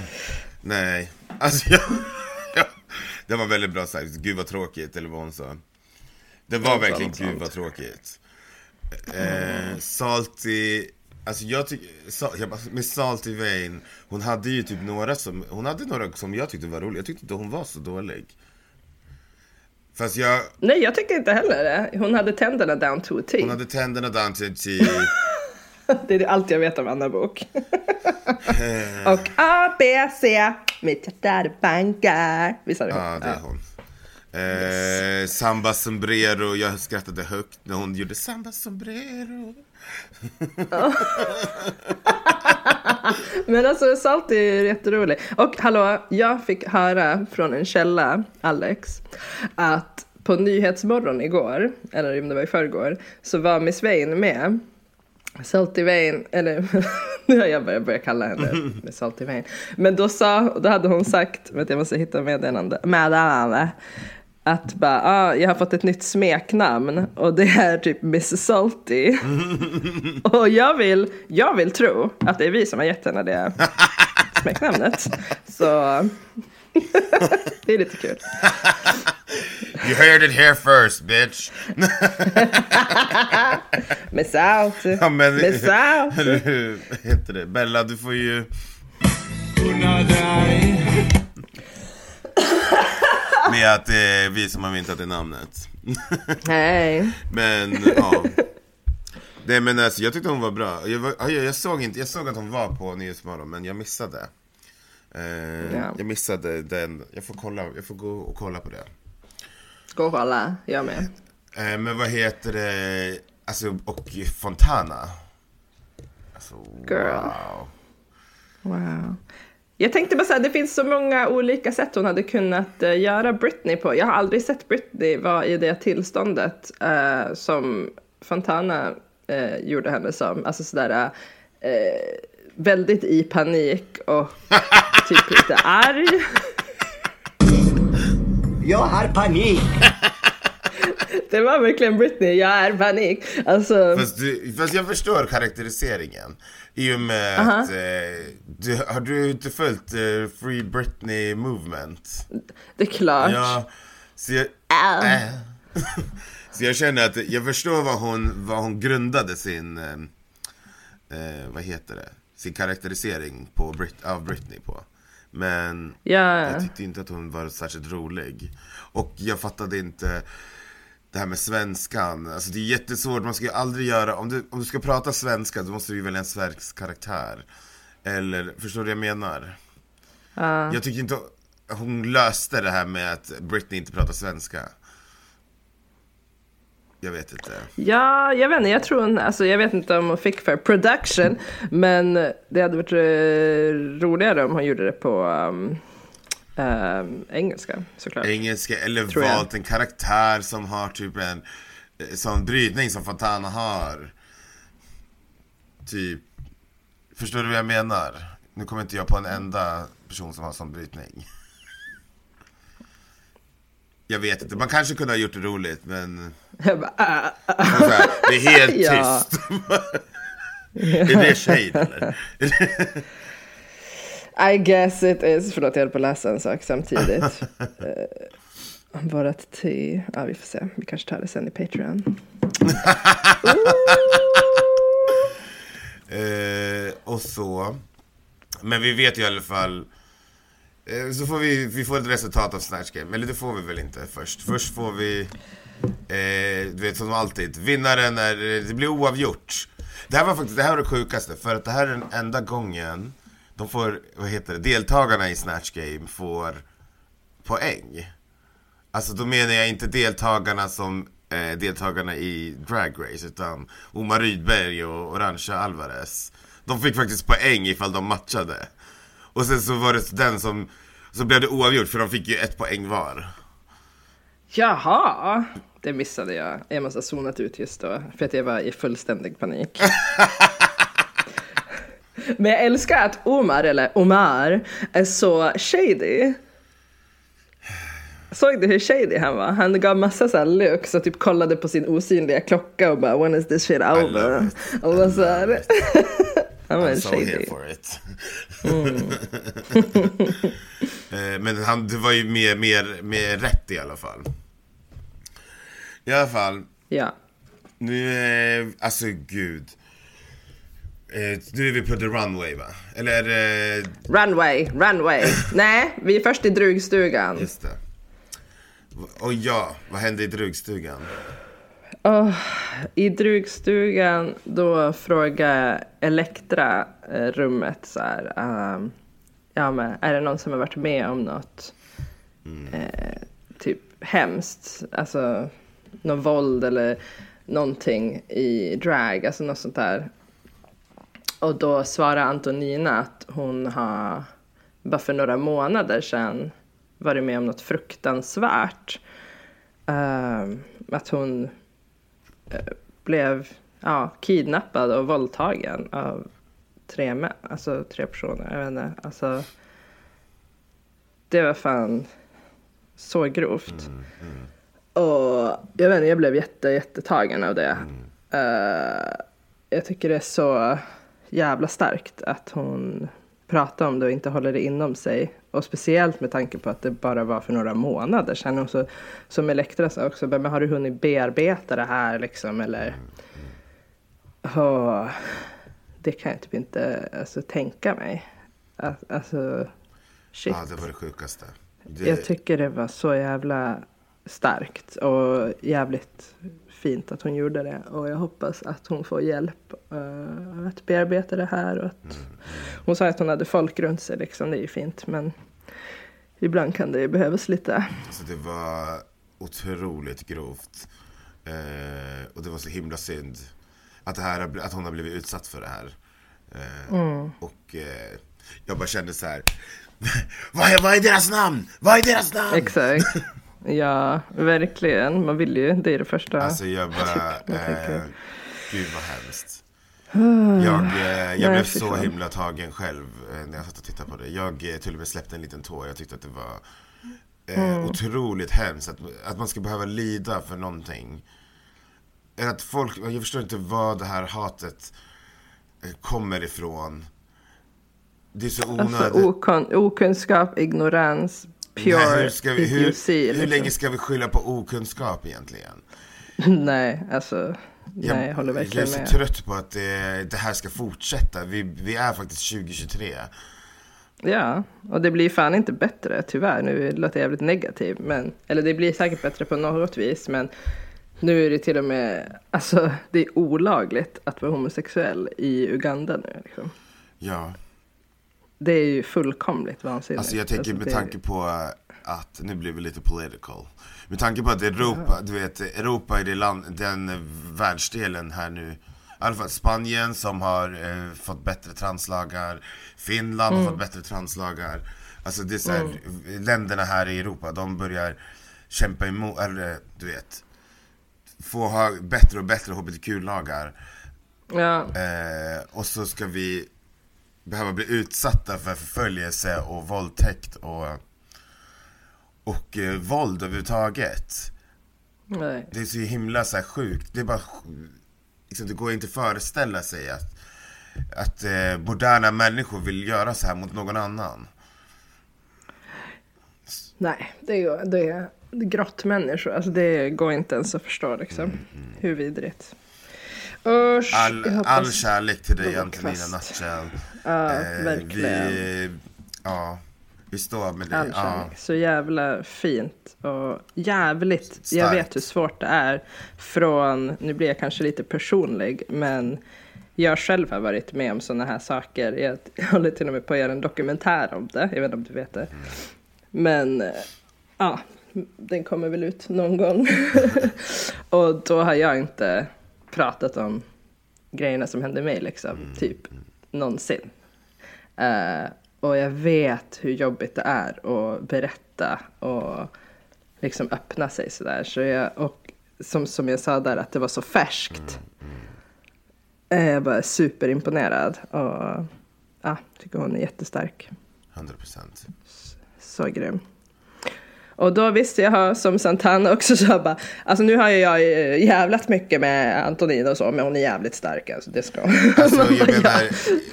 nej. Alltså jag, jag, det var väldigt bra sagt, gud vad tråkigt, eller vad hon sa. Det var verkligen sånt. gud vad tråkigt. Eh, Salty, alltså jag tycker, sa, jag bara, med Salty Vane, hon hade ju typ några som, hon hade några som jag tyckte var roliga, jag tyckte inte hon var så dålig. Fast jag, Nej, jag tycker inte heller det. Hon hade tänderna down to a T. hon hade tänderna down till en T, Det är allt jag vet om Anna Bok. och A, B, C, mitt hjärta är bankar. Visst är det hon? Ja, det är hon. Eh, Samba Sombrero, jag skrattade högt när hon gjorde Samba Sombrero. Men alltså Salt är jätterolig. Och hallå, jag fick höra från en källa, Alex, att på Nyhetsmorgon igår, eller om det var i förrgår, så var Miss Vane med. Salty Vane, eller nu har jag börjat börja kalla henne med Salty Vane. Men då sa, då hade hon sagt, vet jag måste hitta meddelande, meddelande att bara, ah, jag har fått ett nytt smeknamn och det är typ Miss Salty. och jag vill, jag vill tro att det är vi som har gett henne det smeknamnet. Så det är lite kul. You heard it here first bitch. Miss Salty, Ja, men, Miss Salty. heter det? Bella, du får ju... Med att det är vi som har myntat det namnet. Hej. Men ja. Nej men alltså jag tyckte hon var bra. Jag, var, ja, jag, jag, såg inte, jag såg att hon var på Nyhetsmorgon men jag missade. Eh, Ja. Jag missade den. Jag får, kolla, jag får gå och kolla på det. Gå och hålla, jag med. Eh, men vad heter det? Alltså och Fontana. Alltså, Girl. wow. Wow. Jag tänkte bara säga, det finns så många olika sätt hon hade kunnat eh, göra Britney på. Jag har aldrig sett Britney vara i det tillståndet eh, som Fontana eh, gjorde henne som. Alltså sådär eh, väldigt i panik och typ lite arg. Jag har panik. Det var verkligen Britney, jag är panik. Alltså, Fast, du, fast jag förstår karaktäriseringen. I och med att eh, du, har du inte följt eh, Free Britney Movement? det är klart. Ja, så jag, Au. äh. så jag känner att jag förstår vad hon, vad hon grundade sin, eh, eh, vad heter det, sin karaktärisering på Brit, av Britney på. Men Ja. jag tyckte inte att hon var särskilt rolig. Och jag fattade inte det här med svenskan. Alltså det är jättesvårt, man ska ju aldrig göra, om du, om du ska prata svenska då måste du ju välja en svensk karaktär. Eller, förstår du vad jag menar? Ja. Jag tycker inte hon löste det här med att Britney inte pratar svenska. Jag vet inte. Ja, jag vet inte. Jag tror hon, alltså jag vet inte om hon fick för production. Men det hade varit eh, roligare om hon gjorde det på um, um, engelska såklart. Engelska, eller Tror jag. valt en karaktär som har typ en eh, sån brytning som Fontana har. Typ, förstår du vad jag menar? Nu kommer inte jag på en enda person som har sån brytning. Jag vet inte, man kanske kunde ha gjort det roligt men Jag bara, ah, ah. här, det är helt tyst. är det shade eller? I guess it is. Förlåt, jag höll på att läsa en sak samtidigt. uh, Vårat T. Ja, vi får se. Vi kanske tar det sen i Patreon. Eh, och så. Men vi vet ju i alla fall. Eh, så får vi, vi får ett resultat av Snatch Game. Eller det får vi väl inte först. Först får vi, eh, du vet som alltid, vinnaren är, det blir oavgjort. Det här var faktiskt, det här var det sjukaste. För att det här är den enda gången de får, vad heter det, deltagarna i Snatch Game får poäng. Alltså då menar jag inte deltagarna som eh, deltagarna i Drag Race utan Omar Rydberg och Orangea Alvarez. De fick faktiskt poäng ifall de matchade. Och sen så var det den som, så blev det oavgjort för de fick ju ett poäng var. Jaha, det missade jag. Jag måste ha zonat ut just då. För att jag var i fullständig panik. Men jag älskar att Omar, eller Omar, är så shady. Såg du hur shady han var? Han gav massa så här looks och typ kollade på sin osynliga klocka och bara when is this shit over? Och var så här. Han var I'm so shady. here for it. Eh, Men han, det var ju mer, mer, mer rätt i alla fall. I alla fall, Ja. nu, eh, alltså gud. Eh, nu är vi på the runway va? Eller det... Runway, runway. Nej, vi är först i drugstugan. Just det. Och ja, vad hände i drugstugan? Åh, I drugstugan då frågar Elektra eh, rummet så här. ehm, ja, men är det någon som har varit med om något eh, typ hemskt? Alltså någon våld eller någonting i drag, alltså något sånt där. Och då svarar Antonina att hon har bara för några månader sedan varit med om något fruktansvärt. Ehm, att hon eh, blev ja, kidnappad och våldtagen av tre män, alltså tre personer. Jag vet inte, alltså. Det var fan så grovt. Och jag vet inte, jag blev jätte, jättetagen av det. Eh, jag tycker det är så jävla starkt att hon pratar om det och inte håller det inom sig. Och speciellt med tanke på att det bara var för några månader sedan. Och så, som Elektra sa också, men har du hunnit bearbeta det här liksom eller? Åh, det kan jag typ inte alltså, tänka mig. Alltså, shit. Ja, det var det sjukaste. Det, Jag tycker det var så jävla starkt och jävligt fint att hon gjorde det. Och jag hoppas att hon får hjälp eh, att bearbeta det här. Och att Hon sa att hon hade folk runt sig, liksom. det är ju fint. Men ibland kan det ju behövas lite. alltså, det var otroligt grovt. Eh, och det var så himla synd att, det här, att hon har blivit utsatt för det här. Eh, Och eh, jag bara kände så här. vad, är, vad är deras namn? Vad är deras namn? Exakt. Ja, verkligen. Man vill ju, det är det första. Alltså jag bara, eh, gud vad hemskt. Jag, eh, jag Nej, blev så fan. himla tagen själv eh, när jag satt och tittade på det. Jag eh, till och med släppte en liten tår. Jag tyckte att det var eh, Mm. otroligt hemskt att, att man ska behöva lida för någonting. Att folk, jag förstår inte var det här hatet kommer ifrån. Det är så onödigt. Alltså okon, okunskap, ignorans, pure Nej, hur, ska vi, hur, idiocy. hur liksom. länge ska vi skylla på okunskap egentligen? Nej, alltså. Nej, jag håller jag är verkligen så med. trött på att det, det här ska fortsätta. Vi, vi är faktiskt 2023. Ja, och det blir fan inte bättre tyvärr. Nu låter jag jävligt negativ, men eller det blir säkert bättre på något vis, men nu är det till och med, alltså det är olagligt att vara homosexuell i Uganda nu. Liksom. Ja, Det är ju fullkomligt vansinnigt. alltså jag tänker med det- tanke på att, nu blir vi lite political. Med tanke på att Europa, du vet, Europa är det land, den världsdelen här nu. I alla fall Spanien som har eh, fått bättre translagar. Finland har fått bättre translagar. Alltså det är så här, länderna här i Europa, de börjar kämpa emot, eller du vet. Få ha bättre och bättre hbtq-lagar. Ja, Eh, och så ska vi behöva bli utsatta för förföljelse och våldtäkt och, och eh, våld överhuvudtaget. nej. Det är så himla så här sjukt. Det är bara liksom, det går inte att föreställa sig att, att eh, moderna människor vill göra så här mot någon annan. Nej, det är, det är grottmänniskor. Alltså det går inte ens att förstå liksom. Hur vidrigt. Usch, All, all kärlek till dig Antonina kvast. Ja, Eh, verkligen. Vi, ja, vi står med. All Ja. Så jävla fint och jävligt. Jag Starkt. vet hur svårt det är från, nu blir jag kanske lite personlig, men jag själv har varit med om sådana här saker. Jag håller till och med på att göra en dokumentär om det. Jag vet inte om du vet det. Men eh, ja, den kommer väl ut någon gång. och då har jag inte pratat om grejerna som hände mig liksom, typ någonsin. Eh, och jag vet hur jobbigt det är att berätta och liksom öppna sig sådär. Så jag, och som, som jag sa där, att det var så färskt. Eh, Jag bara superimponerad och ja, tycker hon är jättestark. 100%. Så grym. Och då visste jag, som Santana också sa, bara, alltså nu har jag eh, jävlat mycket med Antonina och så, men hon är jävligt stark. Alltså, det ska Alltså jag menar,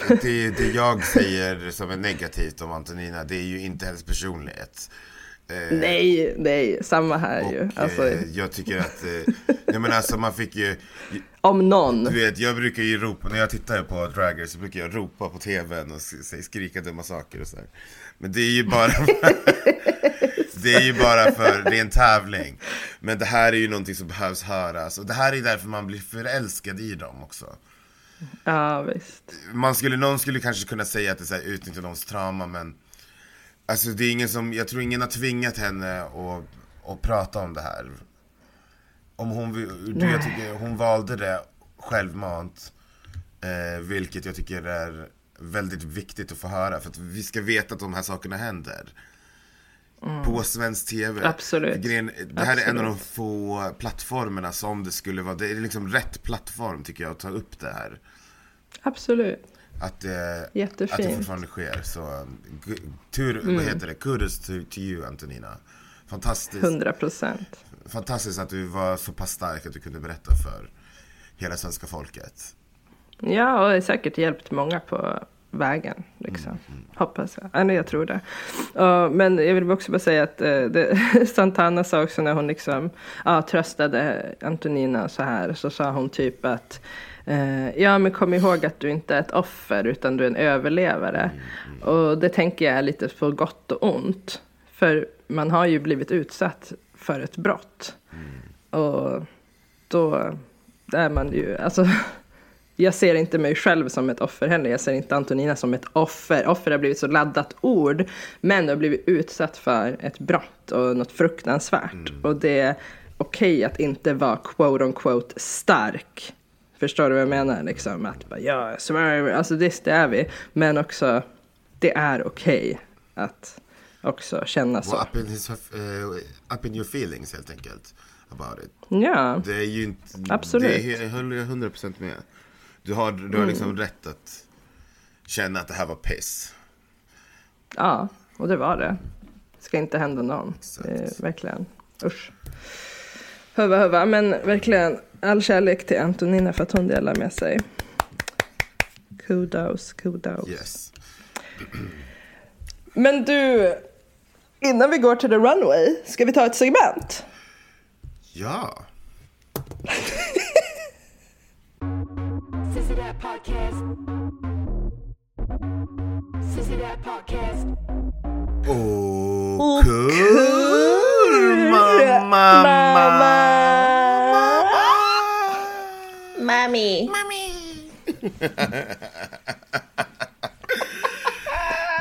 ja. det, det jag säger som är negativt om Antonina, det är ju inte hennes personlighet. Eh, Nej, nej, samma här och ju. Alltså, eh, jag tycker att, eh, jag menar alltså man fick ju, om någon. du vet jag brukar ju ropa, när jag tittar på Dragger så brukar jag ropa på tvn och skrika dumma saker och sådär. Men det är ju bara, Det är ju bara för, det är en tävling. Men det här är ju någonting som behövs höras. Och det här är därför man blir förälskad i dem också. Ja, visst. Man skulle, någon skulle kanske kunna säga att det är så här, utnyttja någons trauma, men Alltså det är ingen som, jag tror ingen har tvingat henne att, att prata om det här. Om hon, det, jag tycker, hon valde det självmant. Eh, vilket jag tycker är väldigt viktigt att få höra. För att vi ska veta att de här sakerna händer. På svensk TV. Absolut. Grejen, det här är en av de Absolut. få plattformarna som det skulle vara. Det är liksom rätt plattform tycker jag att ta upp det här. Absolut. Att det, Jättefint. att det fortfarande sker. Så, gu- tur, vad heter det? Kudos to, to you Antonina. Fantastiskt, 100 procent. fantastiskt att du var så pass stark att du kunde berätta för hela svenska folket. Ja, och det har säkert hjälpt många på vägen. Liksom. Hoppas jag. Eller jag tror det. Och, men jag vill också bara säga att eh, det, Santana sa också när hon liksom, ja, tröstade Antonina så här. Så sa hon typ att eh, ja, men kom ihåg att du inte är ett offer utan du är en överlevare. Och det tänker jag är lite på gott och ont. För man har ju blivit utsatt för ett brott. Och då är man ju, alltså jag ser inte mig själv som ett offer heller. Jag ser inte Antonina som ett offer. Offer har blivit så laddat ord. Men har blivit utsatt för ett brott och något fruktansvärt. Och det är okej att inte vara quote on quote stark. Förstår du vad jag menar? Liksom att bara, ja, survivor. Alltså det, det är vi. Men också, det är okej att också känna så. Och up in, his, eh, up in your feelings helt enkelt. About it. Ja, Det är ju inte... Absolut. Det är, jag håller 100% med. Du har, du har liksom rätt att känna att det här var piss. ja, och det var det. Ska inte hända någon. Det verkligen, usch. Höva, höva, men verkligen all kärlek till Antonina för att hon delar med sig. Kudos, kudos. Yes. Men du, innan vi går till the runway, ska vi ta ett segment? Ja. Podcast. Sissy That Podcast. Och kul mamma. Mami.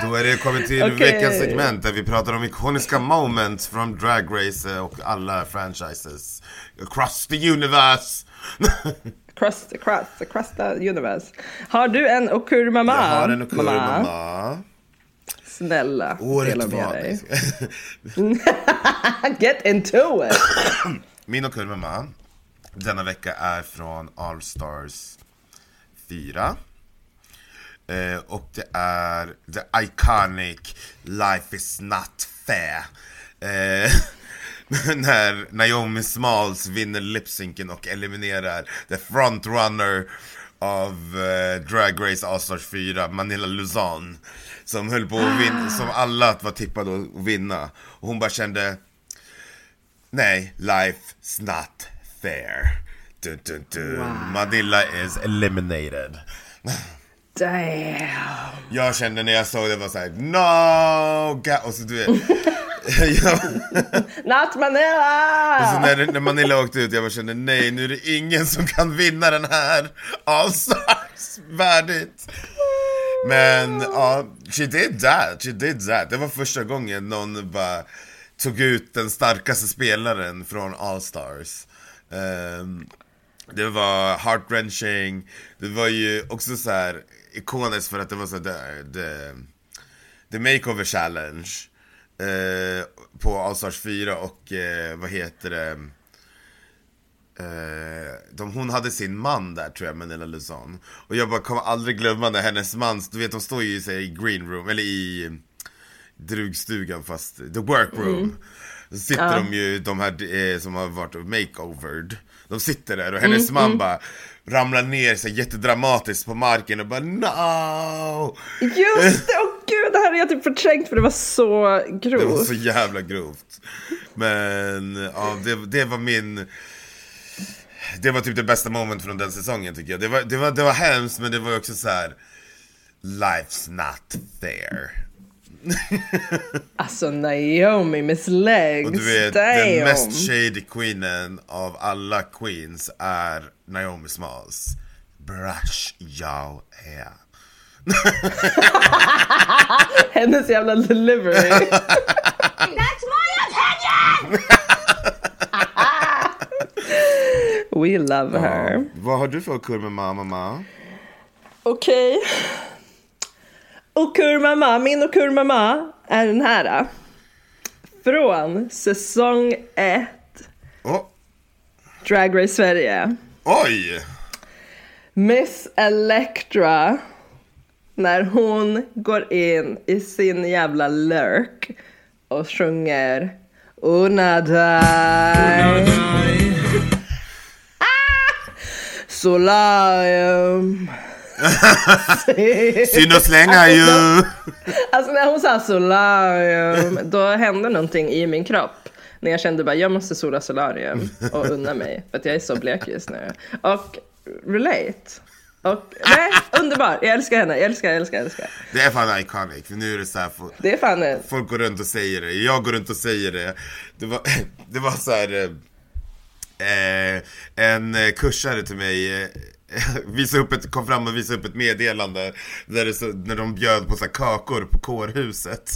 Då är det kommit till Okej. veckans segment där vi pratar om ikoniska moments från Drag Race och alla franchises across the universe. Cross, across the universe. Har du en okur mamma? Jag har en okur mamma. Snälla, Året dela med dig. Get into it! Min okur mamma denna vecka är från All Stars 4. Eh, och det är the iconic Life is not fair. Eh, när Naomi Smalls vinner lipsynken och eliminerar the frontrunner av eh, Drag Race All Stars 4, Manila Luzon. Som höll på att vinna, som alla var tippade att vinna. Och hon bara kände Nej, life's not fair. Dun, dun, dun. Manila is eliminated. Damn. Jag kände när jag såg det var såhär no! ga-" Och så du vet. Not Manila! och så när, när Manila åkte ut, jag bara kände nej, nu är det ingen som kan vinna den här All Stars värdigt. Men ja, she did that, she did that. Det var första gången någon bara tog ut den starkaste spelaren från All Stars. Ehm, det var heart-wrenching, det var ju också så här ikoniskt för att det var så där, the, the makeover challenge eh, på Allstars 4 och eh, vad heter det Eh, de, hon hade sin man där tror jag, Manila Luzon. Och jag bara kommer aldrig glömma när hennes man, du vet de står ju i, här, i green room, eller i drugstugan fast, the workroom. Mm. Så sitter de ju, de här eh, som har varit makeovered. De sitter där och hennes man bara ramlar ner så jättedramatiskt på marken och bara no! Just det! Åh gud, det här har jag typ förträngt för det var så Det var grovt. så jävla grovt. Men ja, det, det var min... Det var typ det bästa moment från den säsongen tycker jag. Det var, det var, det var hemskt men det var också så här. Life's not fair. Alltså Naomi Miss Legs. Och du vet, Damn. den mest shady queenen av alla queens är Naomi Smalls. Brush your hair. Hennes jävla delivery. That's my opinion! We love her. Vad har du för kurva mamma? Okej. Okurmama, min Okurmama är den här. Från säsong 1 Oh, Drag Race Sverige. oj! Miss Electra. När hon går in i sin jävla lurk och sjunger Una dai. Solarium. Synd att slänga ju! Alltså när hon sa solarium, då hände någonting i min kropp. När jag kände bara, jag måste sola solarium och unna mig. För att jag är så blek just nu. Och relate. Och nej, underbar. Jag älskar henne. Jag älskar, jag älskar, jag älskar. Det är fan iconic, för nu är det så här, folk, Det är fan en... folk går runt och säger det, jag går runt och säger det. Det var, det var så här. Eh, en eh, kursare till mig eh, visade upp ett, kom fram och visade upp ett meddelande där det så, när de bjöd på så här kakor på kårhuset.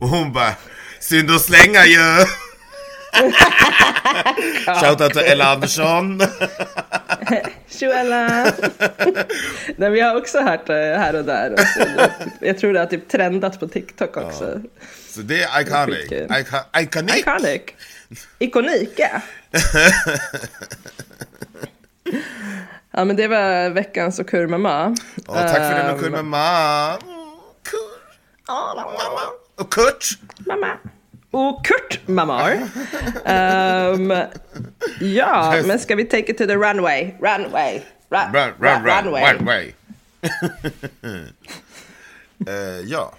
Och hon bara, synd att slänga ju! Shoutout till Ella Andersson. Tjoela! Nej, men jag har också hört det här och där. Jag tror det har typ trendat på TikTok också. Så det är iconic. Ica- Iconic. Iconic. Ikonika. Ja men det var veckans och kurmama. Åh, tack för den och Ehm, kul mamma. Mm, Kur. Mamma. Och Kurt. Mamma. Och Kurt Mamar. Ehm, ja, men ska vi take it to the runway? Runway. Run, Run, run, run, runway. run, way. Eh, ja.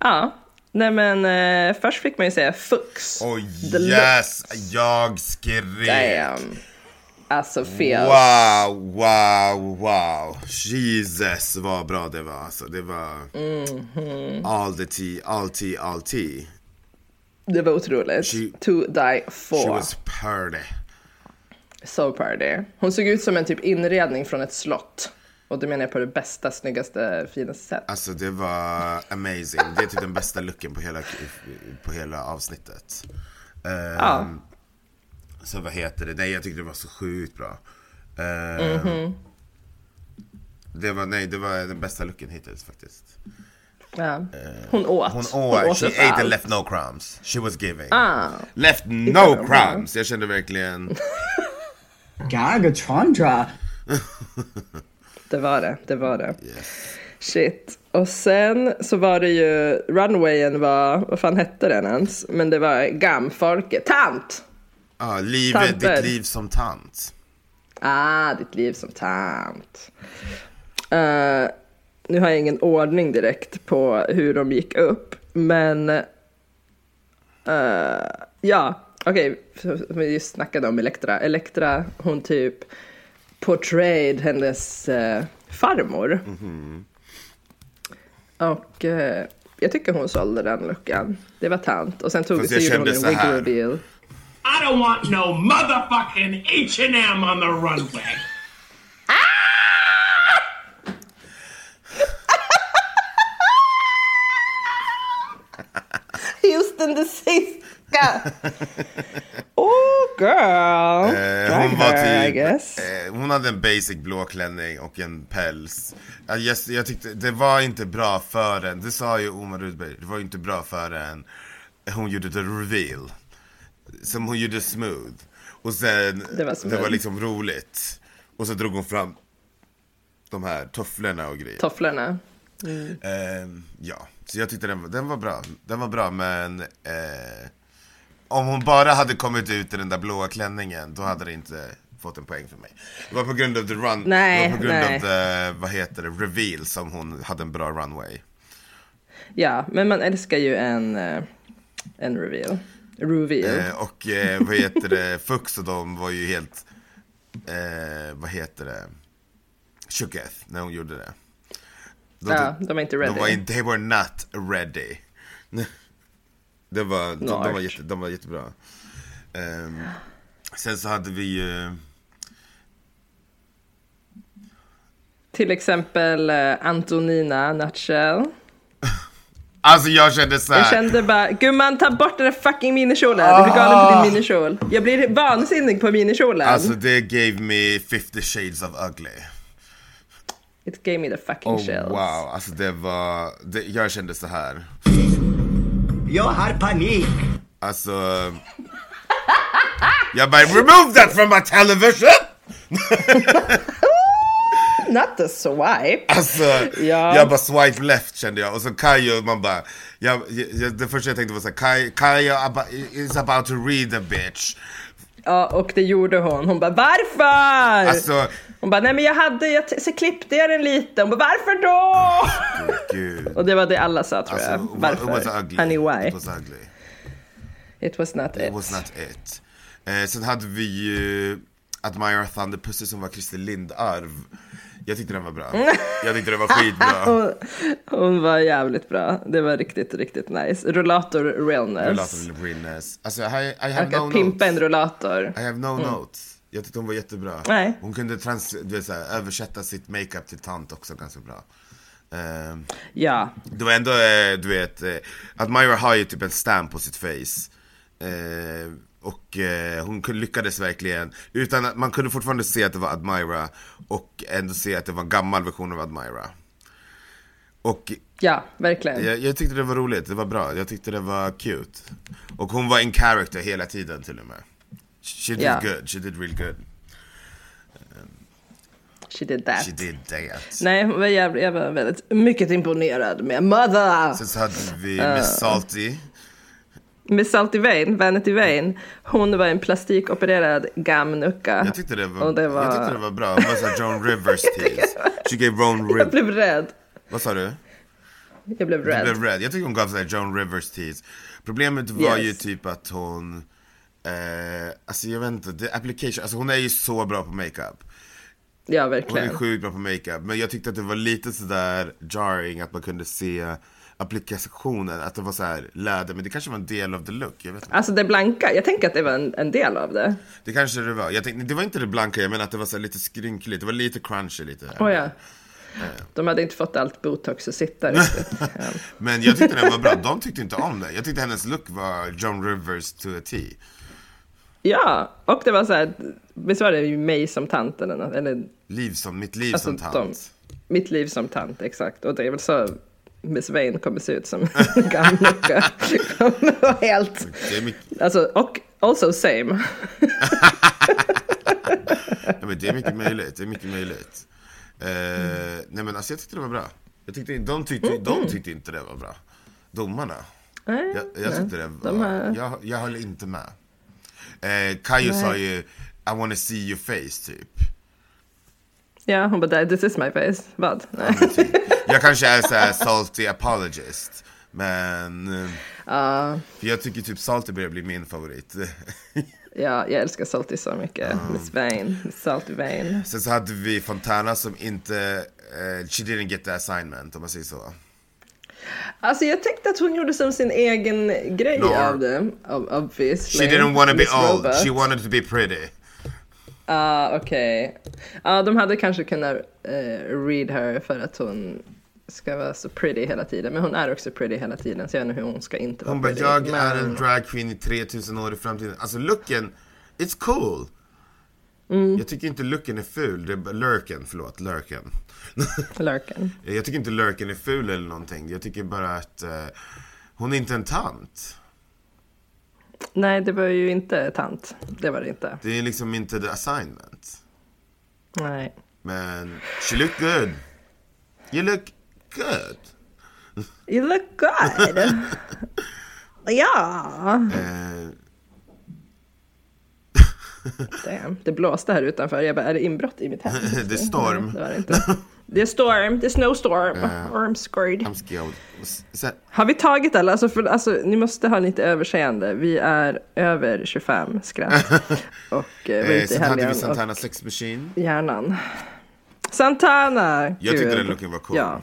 Ja. Nej men eh, först fick man ju säga Fux. Oh yes, jag skrek. Damn. Alltså fel. Wow, wow, wow. Jesus vad bra det var. Alltså, det var Mhm. all the tea, all tea, all tea. Det var otroligt. She- to die She for. was party. So party. Hon såg ut som en typ inredning från ett slott. Och det menar jag på det bästa, snyggaste, finaste sätt. Alltså det var amazing. Det är typ den bästa looken på hela, på hela avsnittet. Ehm, Ja. Så vad heter det? Nej jag tyckte det var så sjukt bra. Ehm, Mhm. Det var, nej det var den bästa looken hittills faktiskt. Ja. Hon åt. Hon åt, she upp ate and allt. left no crumbs. She was giving. Ah. Left no crumbs. Jag kände verkligen, Gargatondra. Det var det, det var det. Shit. Och sen så var det ju, runwayen var, vad fan hette den ens? Men det var gamfolket, tant! Ah, livet, Tanter. ditt liv som tant. Ah, ditt liv som tant. Eh, nu har jag ingen ordning direkt på hur de gick upp, men eh, ja, okej, okay. vi just snackade om Elektra. Elektra, hon typ portrayed hennes eh, farmor. Och eh, jag tycker hon sålde den luckan. Det var tant. Och sen tog Fast så jag gjorde hon en så wig här. reveal. I don't want no motherfucking H&M on the runway. Houston det sista! Oh girl! Eh, hon var her, I typ, guess. eh, hon hade en basic blå klänning och en päls. Jag, jag, jag tyckte det var inte bra förrän, det sa ju Omar Rudberg, det var ju inte bra förrän hon gjorde the reveal. Som hon gjorde smooth. Och sen, Det var det var liksom roligt. Och så drog hon fram de här tofflorna och grejer. Tofflorna. Ehm, ja, så jag tyckte den, den var bra. Den var bra, men eh, om hon bara hade kommit ut i den där blåa klänningen, då hade det inte fått en poäng för mig. Det var på grund av the run, Nej, det var på grund nej. av the, vad heter det, reveal som hon hade en bra runway. Ja, men man älskar ju en, eh, en reveal. Reveal. Eh, och eh, vad heter det, Fux och de var ju helt, eh, vad heter det, shooketh när hon gjorde det. De, Ja, de är inte ready. De var they were not ready. Det var, de, de, var, jätte, de var jättebra. Ehm, sen så hade vi ju... Till exempel eh, Antonina Nutshell. Alltså jag kände så här. Jag kände bara, gumman ta bort den där fucking minikjolen. Du blir galen på din minikjol. Jag blir vansinnig på minikjolen. Alltså det gave me 50 shades of ugly. It gave me the fucking Oh, chills. wow, alltså det var, det, jag kände så här. Jag har panik. Alltså... Jag bara, remove that from my television! Not the swipe. Alltså, Ja. jag bara swipe left kände jag. Och så Kayo, man bara... Jag, jag, det första jag tänkte var såhär, Kayo, Kayo is about to read the bitch. Ja, och det gjorde hon. Hon bara, varför? Alltså, Hon bara, nej men jag hade, jag så klippte jag den lite. Hon bara, varför då? gud. Och det var det alla sa tror Alltså, jag. it Varför? was ugly. Honey, why? It was ugly. It was not It it. was not it. Eh, sen hade vi ju Admire Thunder Pussy som var Christer Lindarw. Jag tyckte den var bra. Jag tyckte den var skitbra. Hon, hon var jävligt bra. Det var riktigt, riktigt nice. Rullator realness. Relatively realness. Alltså, I, I have Och no pimpa en notes. rullator. I have no notes. Jag tyckte hon var jättebra. Nej. Hon kunde trans, du vet, så här, översätta sitt makeup till tant också ganska bra. Ehm, Ja, det var ändå, eh, du vet, eh, Admira har ju typ en stamp på sitt face. Eh, och eh, hon lyckades verkligen, utan att man kunde fortfarande se att det var Admira och ändå se att det var en gammal version av Admira. Och ja, verkligen. jag, jag tyckte det var roligt, det var bra, jag tyckte det var cute. Och hon var in character hela tiden till och med. She did Ja. good, she did real good. She did that. She did that. Nej, jävligt, jag var väldigt mycket imponerad med Mother. Sen så hade vi Miss Salty. Med Salty Vane, Vanity Vane. Hon var en plastikopererad gamnucka. Jag tyckte det var, det var... jag tyckte det var bra, hon var såhär Joan Rivers tease. She gave Joan Jag Rivers, blev rädd. vad sa du? Jag blev rädd. blev rädd. Jag tycker hon gav såhär Joan Rivers tease. Problemet var ju Yes. typ att hon, eh, alltså jag vet inte, the application, alltså hon är ju så bra på makeup. Ja, Hon är verkligen. sjukt bra på makeup, men jag tyckte att det var lite sådär jarring att man kunde se applikationen, att det var så här läder, men det kanske var en del av the look, jag vet inte. Alltså det blanka, jag tänker att det var en, en del av det. Det kanske det var, jag tänkte, det var inte det blanka, jag menar att det var så lite skrynkligt, det var lite crunchy lite. Oh, ja. De hade inte fått allt botox att sitta riktigt. Ja. Men jag tyckte den var bra, de tyckte inte om det. Jag tyckte hennes look var Joan Rivers to a T. ja, och det var så här, visst var det ju mig som tant eller något? Eller Liv som, mitt liv Alltså, som tant. de- mitt liv som tant, exakt. Och det är väl så Vane kommer se ut som en. Kommer vara helt, alltså, och also same. ja, men det är mycket möjligt, det är mycket möjligt. Eh, nej men alltså jag tyckte det var bra. Jag tyckte, de, tyckte, de tyckte inte det var bra. Domarna. Nej, Jag, jag tyckte det var, de har- jag, jag höll inte med. Eh, Kayo sa ju I wanna see your face typ. Ja, hon bara, this is my face. Vad? Nej. Typ. Jag kanske är såhär salty apologist. Men, Ja, för jag tycker typ salty börjar bli min favorit. ja, jag älskar Salty så mycket. Miss Vane, Miss Salty Vane. Sen så hade vi Fontana som inte, eh, she didn't get the assignment om man säger så. Alltså jag tyckte att hon gjorde som sin egen grej No. av det. ob- Obviously. She didn't wanna be Miss old, Robot. she wanted to be pretty. Ah, okej. Ja, de hade kanske kunnat eh, read her för att hon ska vara så pretty hela tiden. Men hon är också pretty hela tiden, så jag vet inte hur hon ska inte vara Hon bara, jag men... är en dragqueen i 3000 år i framtiden. Alltså looken, it's cool. Mm. Jag tycker inte looken är ful, det är lurken, förlåt, lurken. Lurken. jag tycker inte lurken är ful eller någonting. Jag tycker bara att eh, hon är inte en tant. Nej, det var ju inte tant. Det var det inte. Det är liksom inte the assignment. Nej. Men she look good. You look good. You look good. ja. Eh, Damn. Det blåste här utanför. Jag bara, är det inbrott i mitt hem? Det är storm. Det var det inte. Det är storm. Det är snowstorm. Or I'm scared. I'm scared. Så, Har vi tagit alla? Alltså, för, alltså, ni måste ha lite överseende. Vi är över 25 skratt. Och eh, var eh, ute i sen hade helgen. vi Santana Och Sex Machine. hjärnan. Santana! Jag tyckte Gud. den looken var cool. Ja.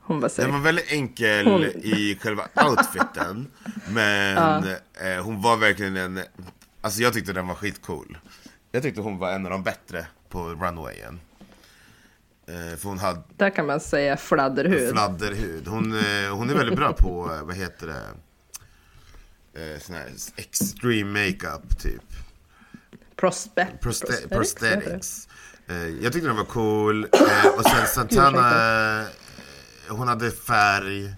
Hon var Den var väldigt enkel Hon- i själva outfiten. Men eh, hon var verkligen en... Alltså jag tyckte den var skitcool. Jag tyckte hon var en av de bättre på runwayen. Eh, för hon hade Där kan man säga fladderhud. fladderhud. Hon, eh, hon är väldigt bra på, eh, vad heter det? Sån här extreme makeup typ. Prospe Proste- prosthetics, jag tyckte den var cool. Och sen Santana, hon hade färg.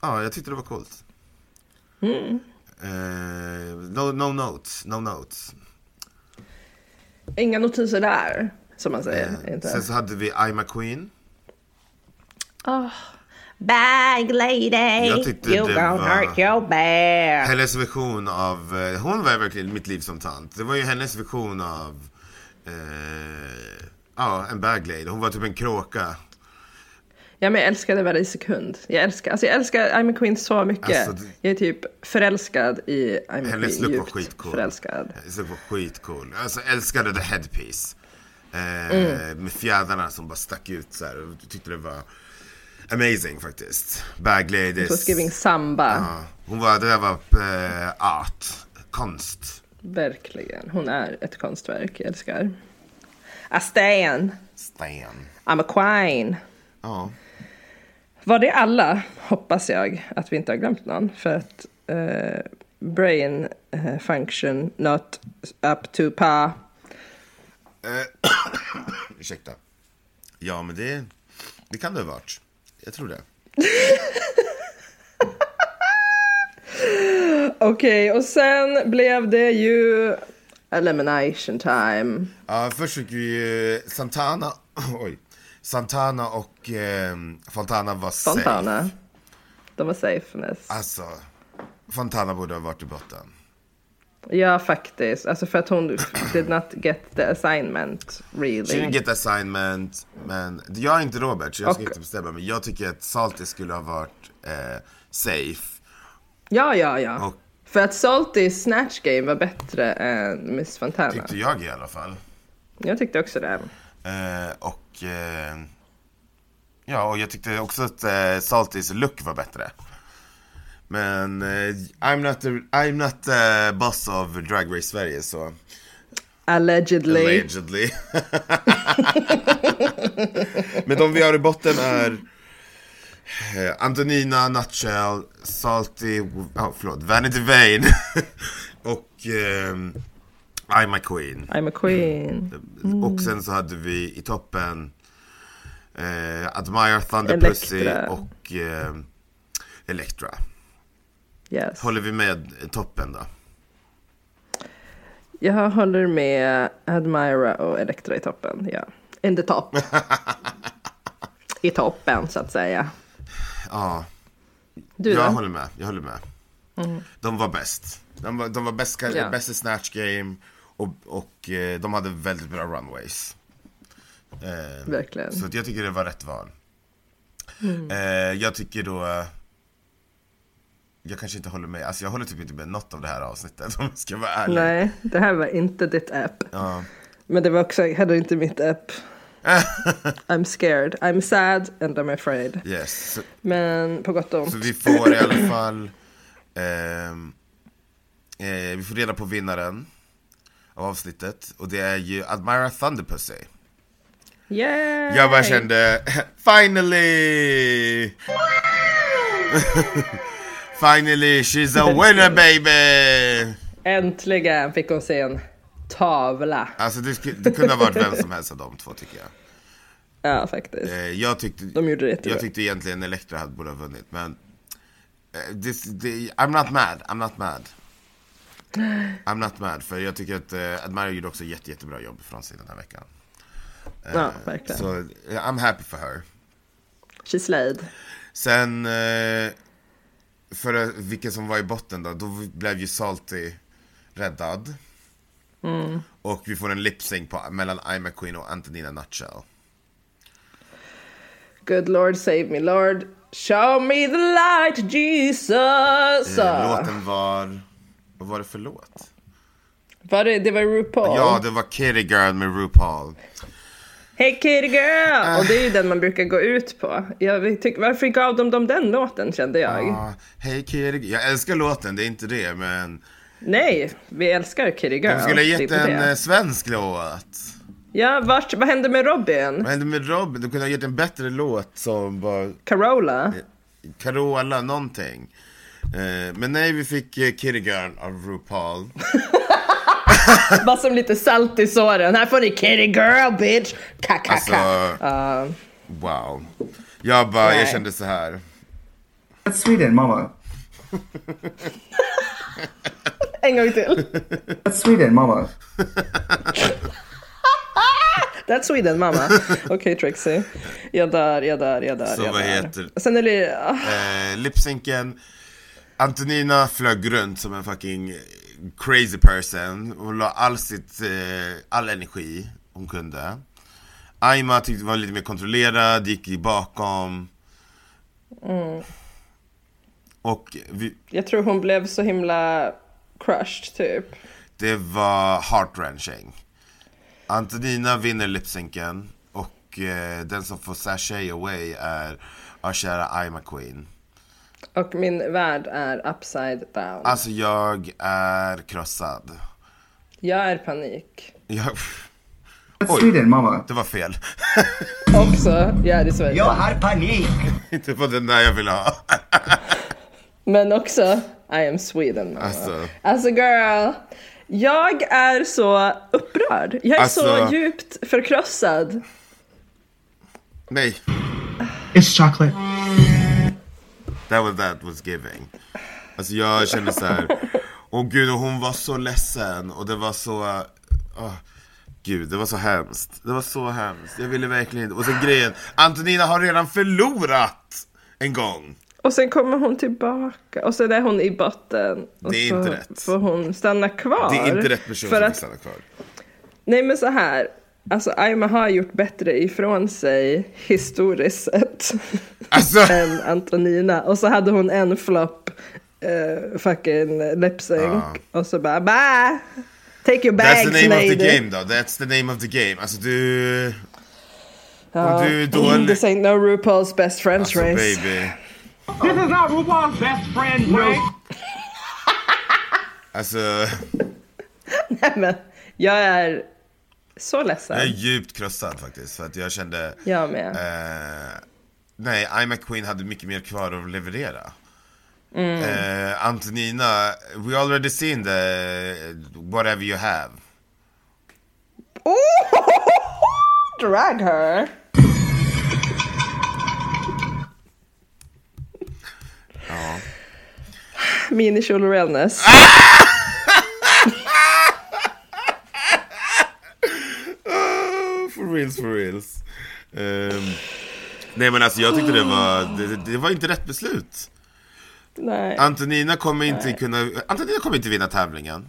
Ja, jag tyckte det var coolt. Mm. No, no notes, no notes. Inga notiser där, som man säger. Eh, sen så hade vi I'm a Queen. Bag lady, Jag tyckte you det gon' var- hurt your bear. Hennes version av, eh, hon var verkligen mitt liv som tant. Det var ju hennes version av, eh, ja, en bag lady. Hon var typ en kråka. Ja, men jag älskade varje sekund. Jag älskar, alltså jag älskar I'm a Queen så mycket. Alltså, det- Jag är typ förälskad i I'm a Hennes Queen. look var skitcool. Förälskad. Hennes look var skitcool. Alltså jag älskade the headpiece. Eh, Mm. Med fjädrarna som bara stack ut så här. Jag tyckte det var amazing faktiskt. Bag ladies. Giving samba. Ja, hon var, det där var eh, art, konst. Verkligen. Hon är ett konstverk. Jag älskar. A stan. Stan. I'm a queen. Ja. Var det alla? Hoppas jag att vi inte har glömt någon. För att eh, brain eh, function not up to par. Eh, ursäkta. Ja, men det, det kan det ha varit. Jag tror det. Okej, och sen blev det ju elimination time. Ja, först fick vi ju Santana, oj, Santana och eh, Fontana var safe. Fontana. De var safeness. Alltså, Fontana borde ha varit i botten. Ja, faktiskt. Alltså för att hon did not get the assignment She really. didn't get assignment, men jag är inte Robert så jag ska Och- inte bestämma. Men jag tycker att Salty skulle ha varit eh, safe. Ja, ja, ja. Och- För att Salty Snatch Game var bättre än Miss Fontana. Tyckte jag i alla fall. Jag tyckte också det. Eh, och eh, ja, och jag tyckte också att eh, Saltys look var bättre. Men eh, I'm not the, I'm not the boss of Drag Race Sverige så Allegedly. allegedly. Men de vi har i botten är eh, Antonina, Nutshell, Salty, oh, förlåt, Vanity Vane och eh, I'm a Queen. I'm a queen. Och sen så hade vi i toppen eh, Admire Thunder Pussy Elektra. och eh, Elektra. Yes. Håller vi med toppen då? Jag håller med Admira och Elektra i toppen. Ja. In the top. I toppen så att säga. Ja, Du jag då? håller med. Jag håller med. De var bäst. De var, de var bäst, Ja. bäst i Snatch Game och, och eh, de hade väldigt bra runways. Eh, Verkligen. Så jag tycker det var rätt val. Eh, jag tycker då... eh, Jag kanske inte håller med. Alltså jag håller typ inte med något av det här avsnittet om jag ska vara ärlig. Nej, det här var inte ditt app. Ja. Men det var också heller inte mitt app. I'm scared, I'm sad and I'm afraid. Yes. Så, Men på gott och ont. så vi får i alla fall... ehm, eh, vi får reda på vinnaren av avsnittet. Och det är ju Admira Thunderpussy. Yay! Jag bara kände, finally! Finally, she's a winner baby! Äntligen fick hon se en tavla. Alltså det, det kunde ha varit vem som helst av de två tycker jag. Ja, faktiskt. Eh, jag, tyckte, De gjorde det jag tyckte egentligen Elektra hade borde ha vunnit men eh, this, det- I'm not mad, I'm not mad. I'm not mad, för jag tycker att uh, Admira gjorde också jätte, jättebra jobb från sig den här veckan. Ja, verkligen. Så eh, I'm happy for her. She slayed. Sen, eh, för eh, vilken som var i botten då, då blev ju Salty räddad. Mm. Och vi får en lip-sync på, mellan a Queen och Antonina Nutshell. Good Lord save me Lord. Show me the light Jesus. Eh, låten var, vad var det för låt? Var det, det var RuPaul? Ja, det var Kitty Girl med RuPaul. Hey kitty girl! Och det är ju den man brukar gå ut på. Jag tyck, varför gav de dem den låten kände jag? Ja, Hej Kitty, jag älskar låten, det är inte det, men Nej, vi älskar kitty girl. de skulle ha gett en det. eh, svensk låt. Ja, vart, vad hände med Robin? Vad hände med Robin? De kunde ha gett en bättre låt som var Carola? Carola någonting. Eh, men nej, vi fick eh, Kitty Girl av RuPaul. Bara som lite salt i såren. Här får ni kitty girl bitch! Kakaka. Alltså, Ja. wow. Jag bara, jag Nej. kände så här. That's Sweden, mama. En gång till. That's Sweden, mama. That's Sweden mamma. Okej Trixie. Jag dör, jag dör, jag dör. Så jag vad dör. heter- Sen är det... ah, Eh, Lipsynken. Antonina flög runt som en fucking crazy person. Hon la all sitt, eh, all energi hon kunde. Aima tyckte var lite mer kontrollerad, gick i bakom. Och vi, Jag tror hon blev så himla crushed typ. det var heart-wrenching. Antonina vinner lipsynken och eh, den som får sashay away är our kära Aima Queen. Och min värld är upside down. Alltså jag är krossad. Jag är panik. Jag, That's Sweden, mama. det var fel. Också, jag är i Sverige. Jag har panik. Inte på den där jag ville ha. Men också, I am Sweden mamma. Alltså. Alltså girl. Jag är så upprörd. Jag är Alltså- så djupt förkrossad. Nej, It's chocolate. That was that was giving. Alltså jag kände så här. Åh gud, och hon var så ledsen och det var så... åh, gud, det var så hemskt. Det var så hemskt. Jag ville verkligen inte... Och så grejen, Antonina har redan förlorat en gång. Och sen kommer hon tillbaka och sen är hon i botten. Och Det är inte rätt. får hon stanna kvar. Det är inte rätt person För som att, stanna kvar. Nej men så här. Alltså Aima har gjort bättre ifrån sig historiskt sett. Alltså, än Antonina. Och så hade hon en flopp. Uh, fucking lip-sync. Och så bara bye! Take your bags that's the name of lady. the game då. That's the name of the game. Alltså du... Ja. Om du är dålig- This ain't no RuPaul's best friends Alltså race. baby. This is not RuPaul's best friend race. Alltså, Nej men, jag är så ledsen. jag är djupt krossad faktiskt. För att jag kände... Jag med. Eh, nej, I McQueen hade mycket mer kvar att leverera. Mm. Eh, Antonina, we already seen the whatever you have. Drag her. Minikjol och realness. Oh, for reals, for reals. Ehm, nej men alltså jag tyckte det var, det, det var inte rätt beslut. Nej. Antonina kommer inte kunna, Antonina kommer inte vinna tävlingen.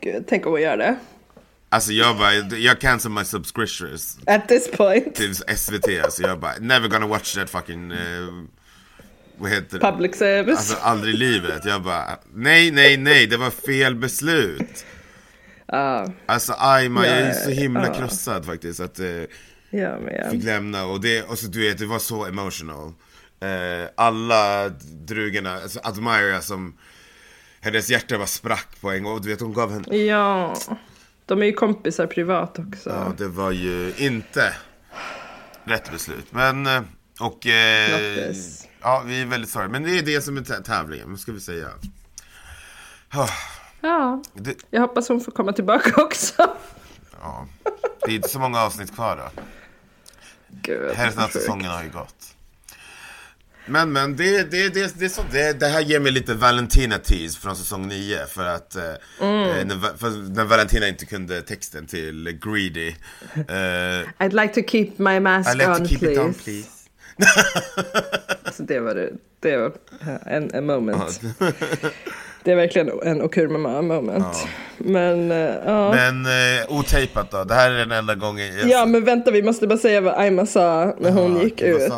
Gud, tänk om hon gör det. Alltså jag bara, jag cancel my subscriptions At this point. till SVT. Alltså jag bara, never gonna watch that fucking, eh, vad heter det? Public service. Alltså aldrig i livet. Jag bara, nej, nej, nej, det var fel beslut. Ja, Alltså Aima, jag är Ja, så himla ja. krossad faktiskt. Att eh, jag med. fick lämna och det, och så du vet, det var så emotional. Eh, alla drugorna, alltså Admira som, hennes hjärta bara sprack på en gång. Och du vet, hon gav henne, Ja. De är ju kompisar privat också. ja det var ju inte rätt beslut. Men, eh, och, eh, ja vi är väldigt sorry. Men det är det som är tä- tävlingen, vad ska vi säga? Ah, Ja, det, jag hoppas hon får komma tillbaka också. ja, det är inte så många avsnitt kvar då. Gud, Hälften av säsongen har ju gått. Men men det, det, det, det, så, det, det här ger mig lite Valentina tease från säsong 9 för att eh, Mm. eh, när, för när Valentina inte kunde texten till Greedy. Eh, I'd like to keep my mask I like on, to keep please. it on please. Så det var det. Det var en, en moment. Det är verkligen en Okurmama moment. Men, eh, ja. Men eh, otejpat då, det här är den enda gången jag... Ja men vänta vi måste bara säga vad Aima sa när hon gick ut.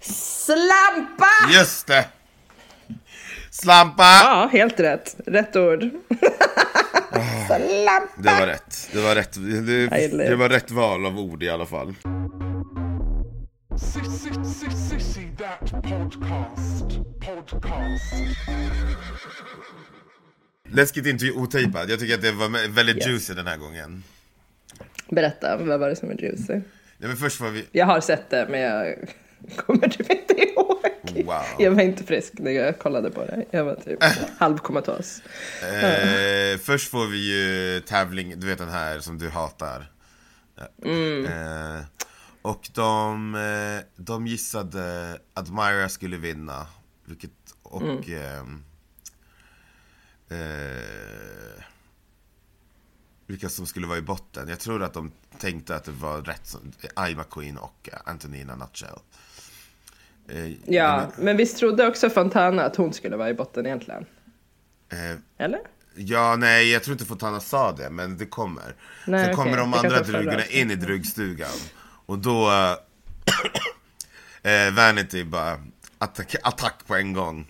Slampa! Just det! Slampa! Ja, helt rätt. Rätt ord. rosa lampa. Det var rätt. Det var rätt. Det. det var rätt val av ord i alla fall. Sissy, that podcast. Podcast. Läskigt intervju otejpad. Jag tycker att det var väldigt Yes. juicy den här gången. Berätta, vad var det som var juicy? Ja, men först var vi... Jag har sett det, men jag kommer typ inte ihåg. Wow. Jag var inte frisk när jag kollade på det. Jag var typ halvkomatos. Eh, först får vi ju tävling, du vet den här som du hatar. Eh, och de, eh, de gissade att Myra skulle vinna. Vilket, och... ehm, eh, vilka som skulle vara i botten. Jag tror att de tänkte att det var rätt som I McQueen och Antonina Nutshell. Eh, Ja, men visst trodde också Fontana att hon skulle vara i botten egentligen? eh, Eller? Ja, nej, jag tror inte Fontana sa det, men det kommer. Nej, Sen kommer okej. de andra drugarna in i drugstugan. Och då... Eh, eh, Vanity bara attack, attack på en gång.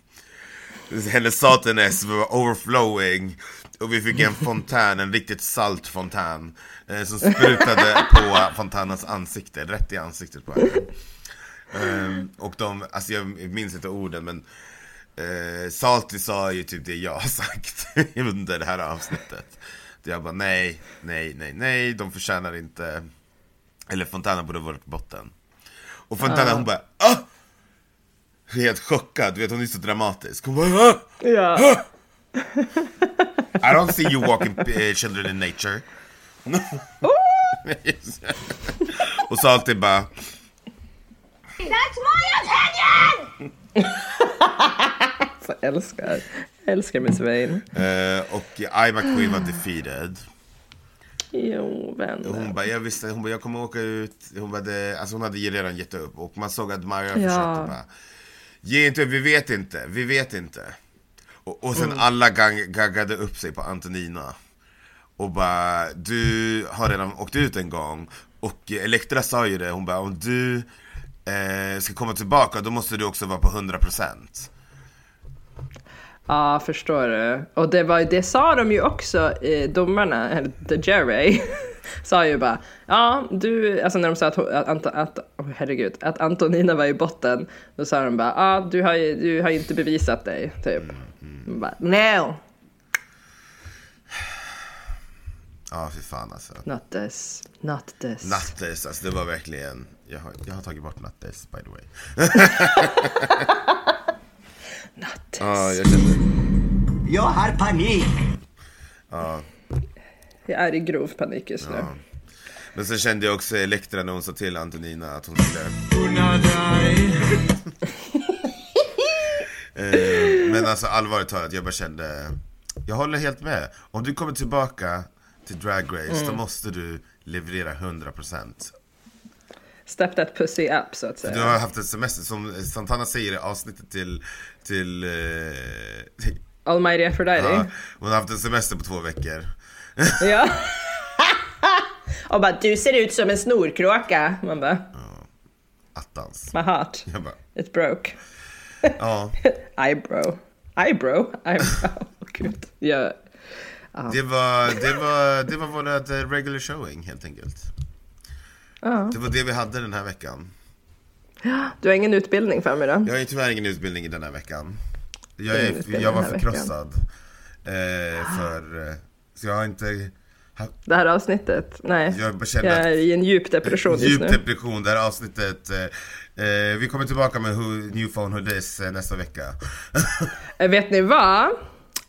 Hennes satanes var overflowing. Och vi fick en fontän, en riktigt salt fontän. Eh, som sprutade på fontänens ansikte, rätt i ansiktet på henne. Eh, och de, alltså jag minns inte orden men eh, Salty sa ju typ det jag har sagt under det här avsnittet. Där jag bara nej, nej, nej, nej, de förtjänar inte eller Fontana borde varit på botten. Och Fontana hon bara ah! Helt chockad, du vet hon är så dramatisk. Hon bara ah! Ja. I don't see you walking eh, children in nature. och Salty bara That's my opinion! Så älskar, älskar Miss Wayne. eh, Och I McQueen var defeated. Jo, vänner. Hon bara, jag visste, hon bara, jag kommer åka ut. Hon, bara, det, alltså hon hade ju redan gett upp och man såg att Maja Ja. försökte bara, ge inte upp, vi vet inte, vi vet inte. Och, och sen alla gang, gaggade upp sig på Antonina. Och bara, du har redan åkt ut en gång. Och Elektra sa ju det, hon bara, om du eh, ska komma tillbaka då måste du också vara på 100%. Ja, förstår du. Och det, var, det sa de ju också, eh, domarna, eller The Jerry, sa ju bara, ja du, alltså när de sa att, att, att oh, herregud, att Antonina var i botten, då sa de bara, ja du har ju du har inte bevisat dig, typ. De Bara, no, Ja, fy fan alltså. not this, not this. Nattes, alltså det var verkligen, jag har, jag har tagit bort Nattes by the way. Not this. Ja, jag kände, Jag har panik! Jag är i grov panik just nu. Men sen kände jag också Elektra när hon sa till Antonina att hon skulle... eh, men alltså allvarligt talat, jag bara kände... Jag håller helt med. Om du kommer tillbaka till Drag Race, då måste du leverera 100%. Step that pussy up så att Du säga. har haft en semester, som Santana säger i avsnittet till... till eh, Almighty Aphrodite. ja, hon har haft en semester på två veckor. Ja. Och bara, du ser ut som en snorkråka. Man bara, Attans. my heart, Jag bara, it broke. ja. Eyebrow. Eyebrow? Eyebrow. Gud. Jag, Det var, det var, det var vårat eh, regular showing helt enkelt. Ja. Det var det vi hade den här veckan. du har ingen utbildning för mig då? Jag har tyvärr ingen utbildning i den här veckan. Jag, är, jag var förkrossad. Eh, för, så jag har inte... Det här avsnittet? Nej. jag Jag är i en djup depression just djup nu. depression, det här avsnittet. Eh, eh, vi kommer tillbaka med who, New Phone Who This eh, nästa vecka. Eh, Vet ni vad?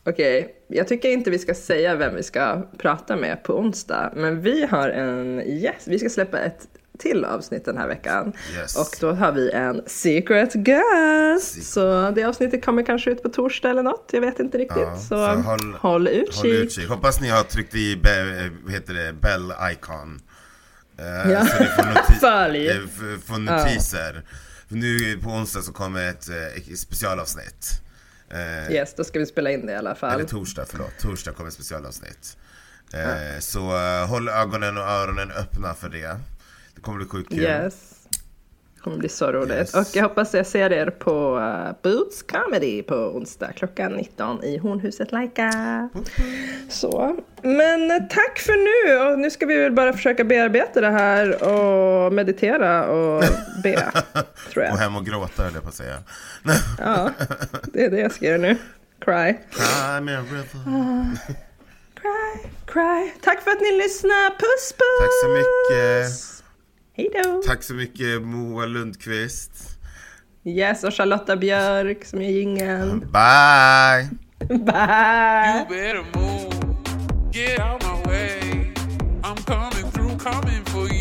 Okej, jag tycker inte vi ska säga vem vi ska prata med på onsdag, men vi har en gäst. Vi ska släppa ett till avsnitt den här veckan. Yes. Och då har vi en secret guest. Secret. Så det avsnittet kommer kanske ut på torsdag eller något. Jag vet inte riktigt. Ja, så så håll- håll, utkik. Håll utkik. Hoppas ni har tryckt i be, eh, vad heter det, bell icon. Eh, Ja. Så ni får, noti- eh, får notiser. För nu på onsdag så kommer ett eh, specialavsnitt. Eh, Yes, då ska vi spela in det i alla fall. Eller torsdag, förlåt. Torsdag kommer specialavsnitt. Eh, Så eh, håll ögonen och öronen öppna för det. Det kommer bli sjukt kul. Yes. Det kommer bli så roligt. Yes. Och jag hoppas jag ser er på uh, Boots Comedy på onsdag klockan 19 i Hornhuset Laika. Så. Men eh, tack för nu. Och nu ska vi väl bara försöka bearbeta det här och meditera och be. tror Och jag. hem och gråta höll jag på att säga. Ja, det är det jag ska göra nu. Cry. Cry me a river. Cry, cry. Tack för att ni lyssnade. Puss, puss! Tack så mycket. Hej då! Tack så mycket Moa Lundqvist. Yes, och Charlotta Björk som är jingeln. Bye! Bye! You better move. Get out my way. I'm coming through, coming for you.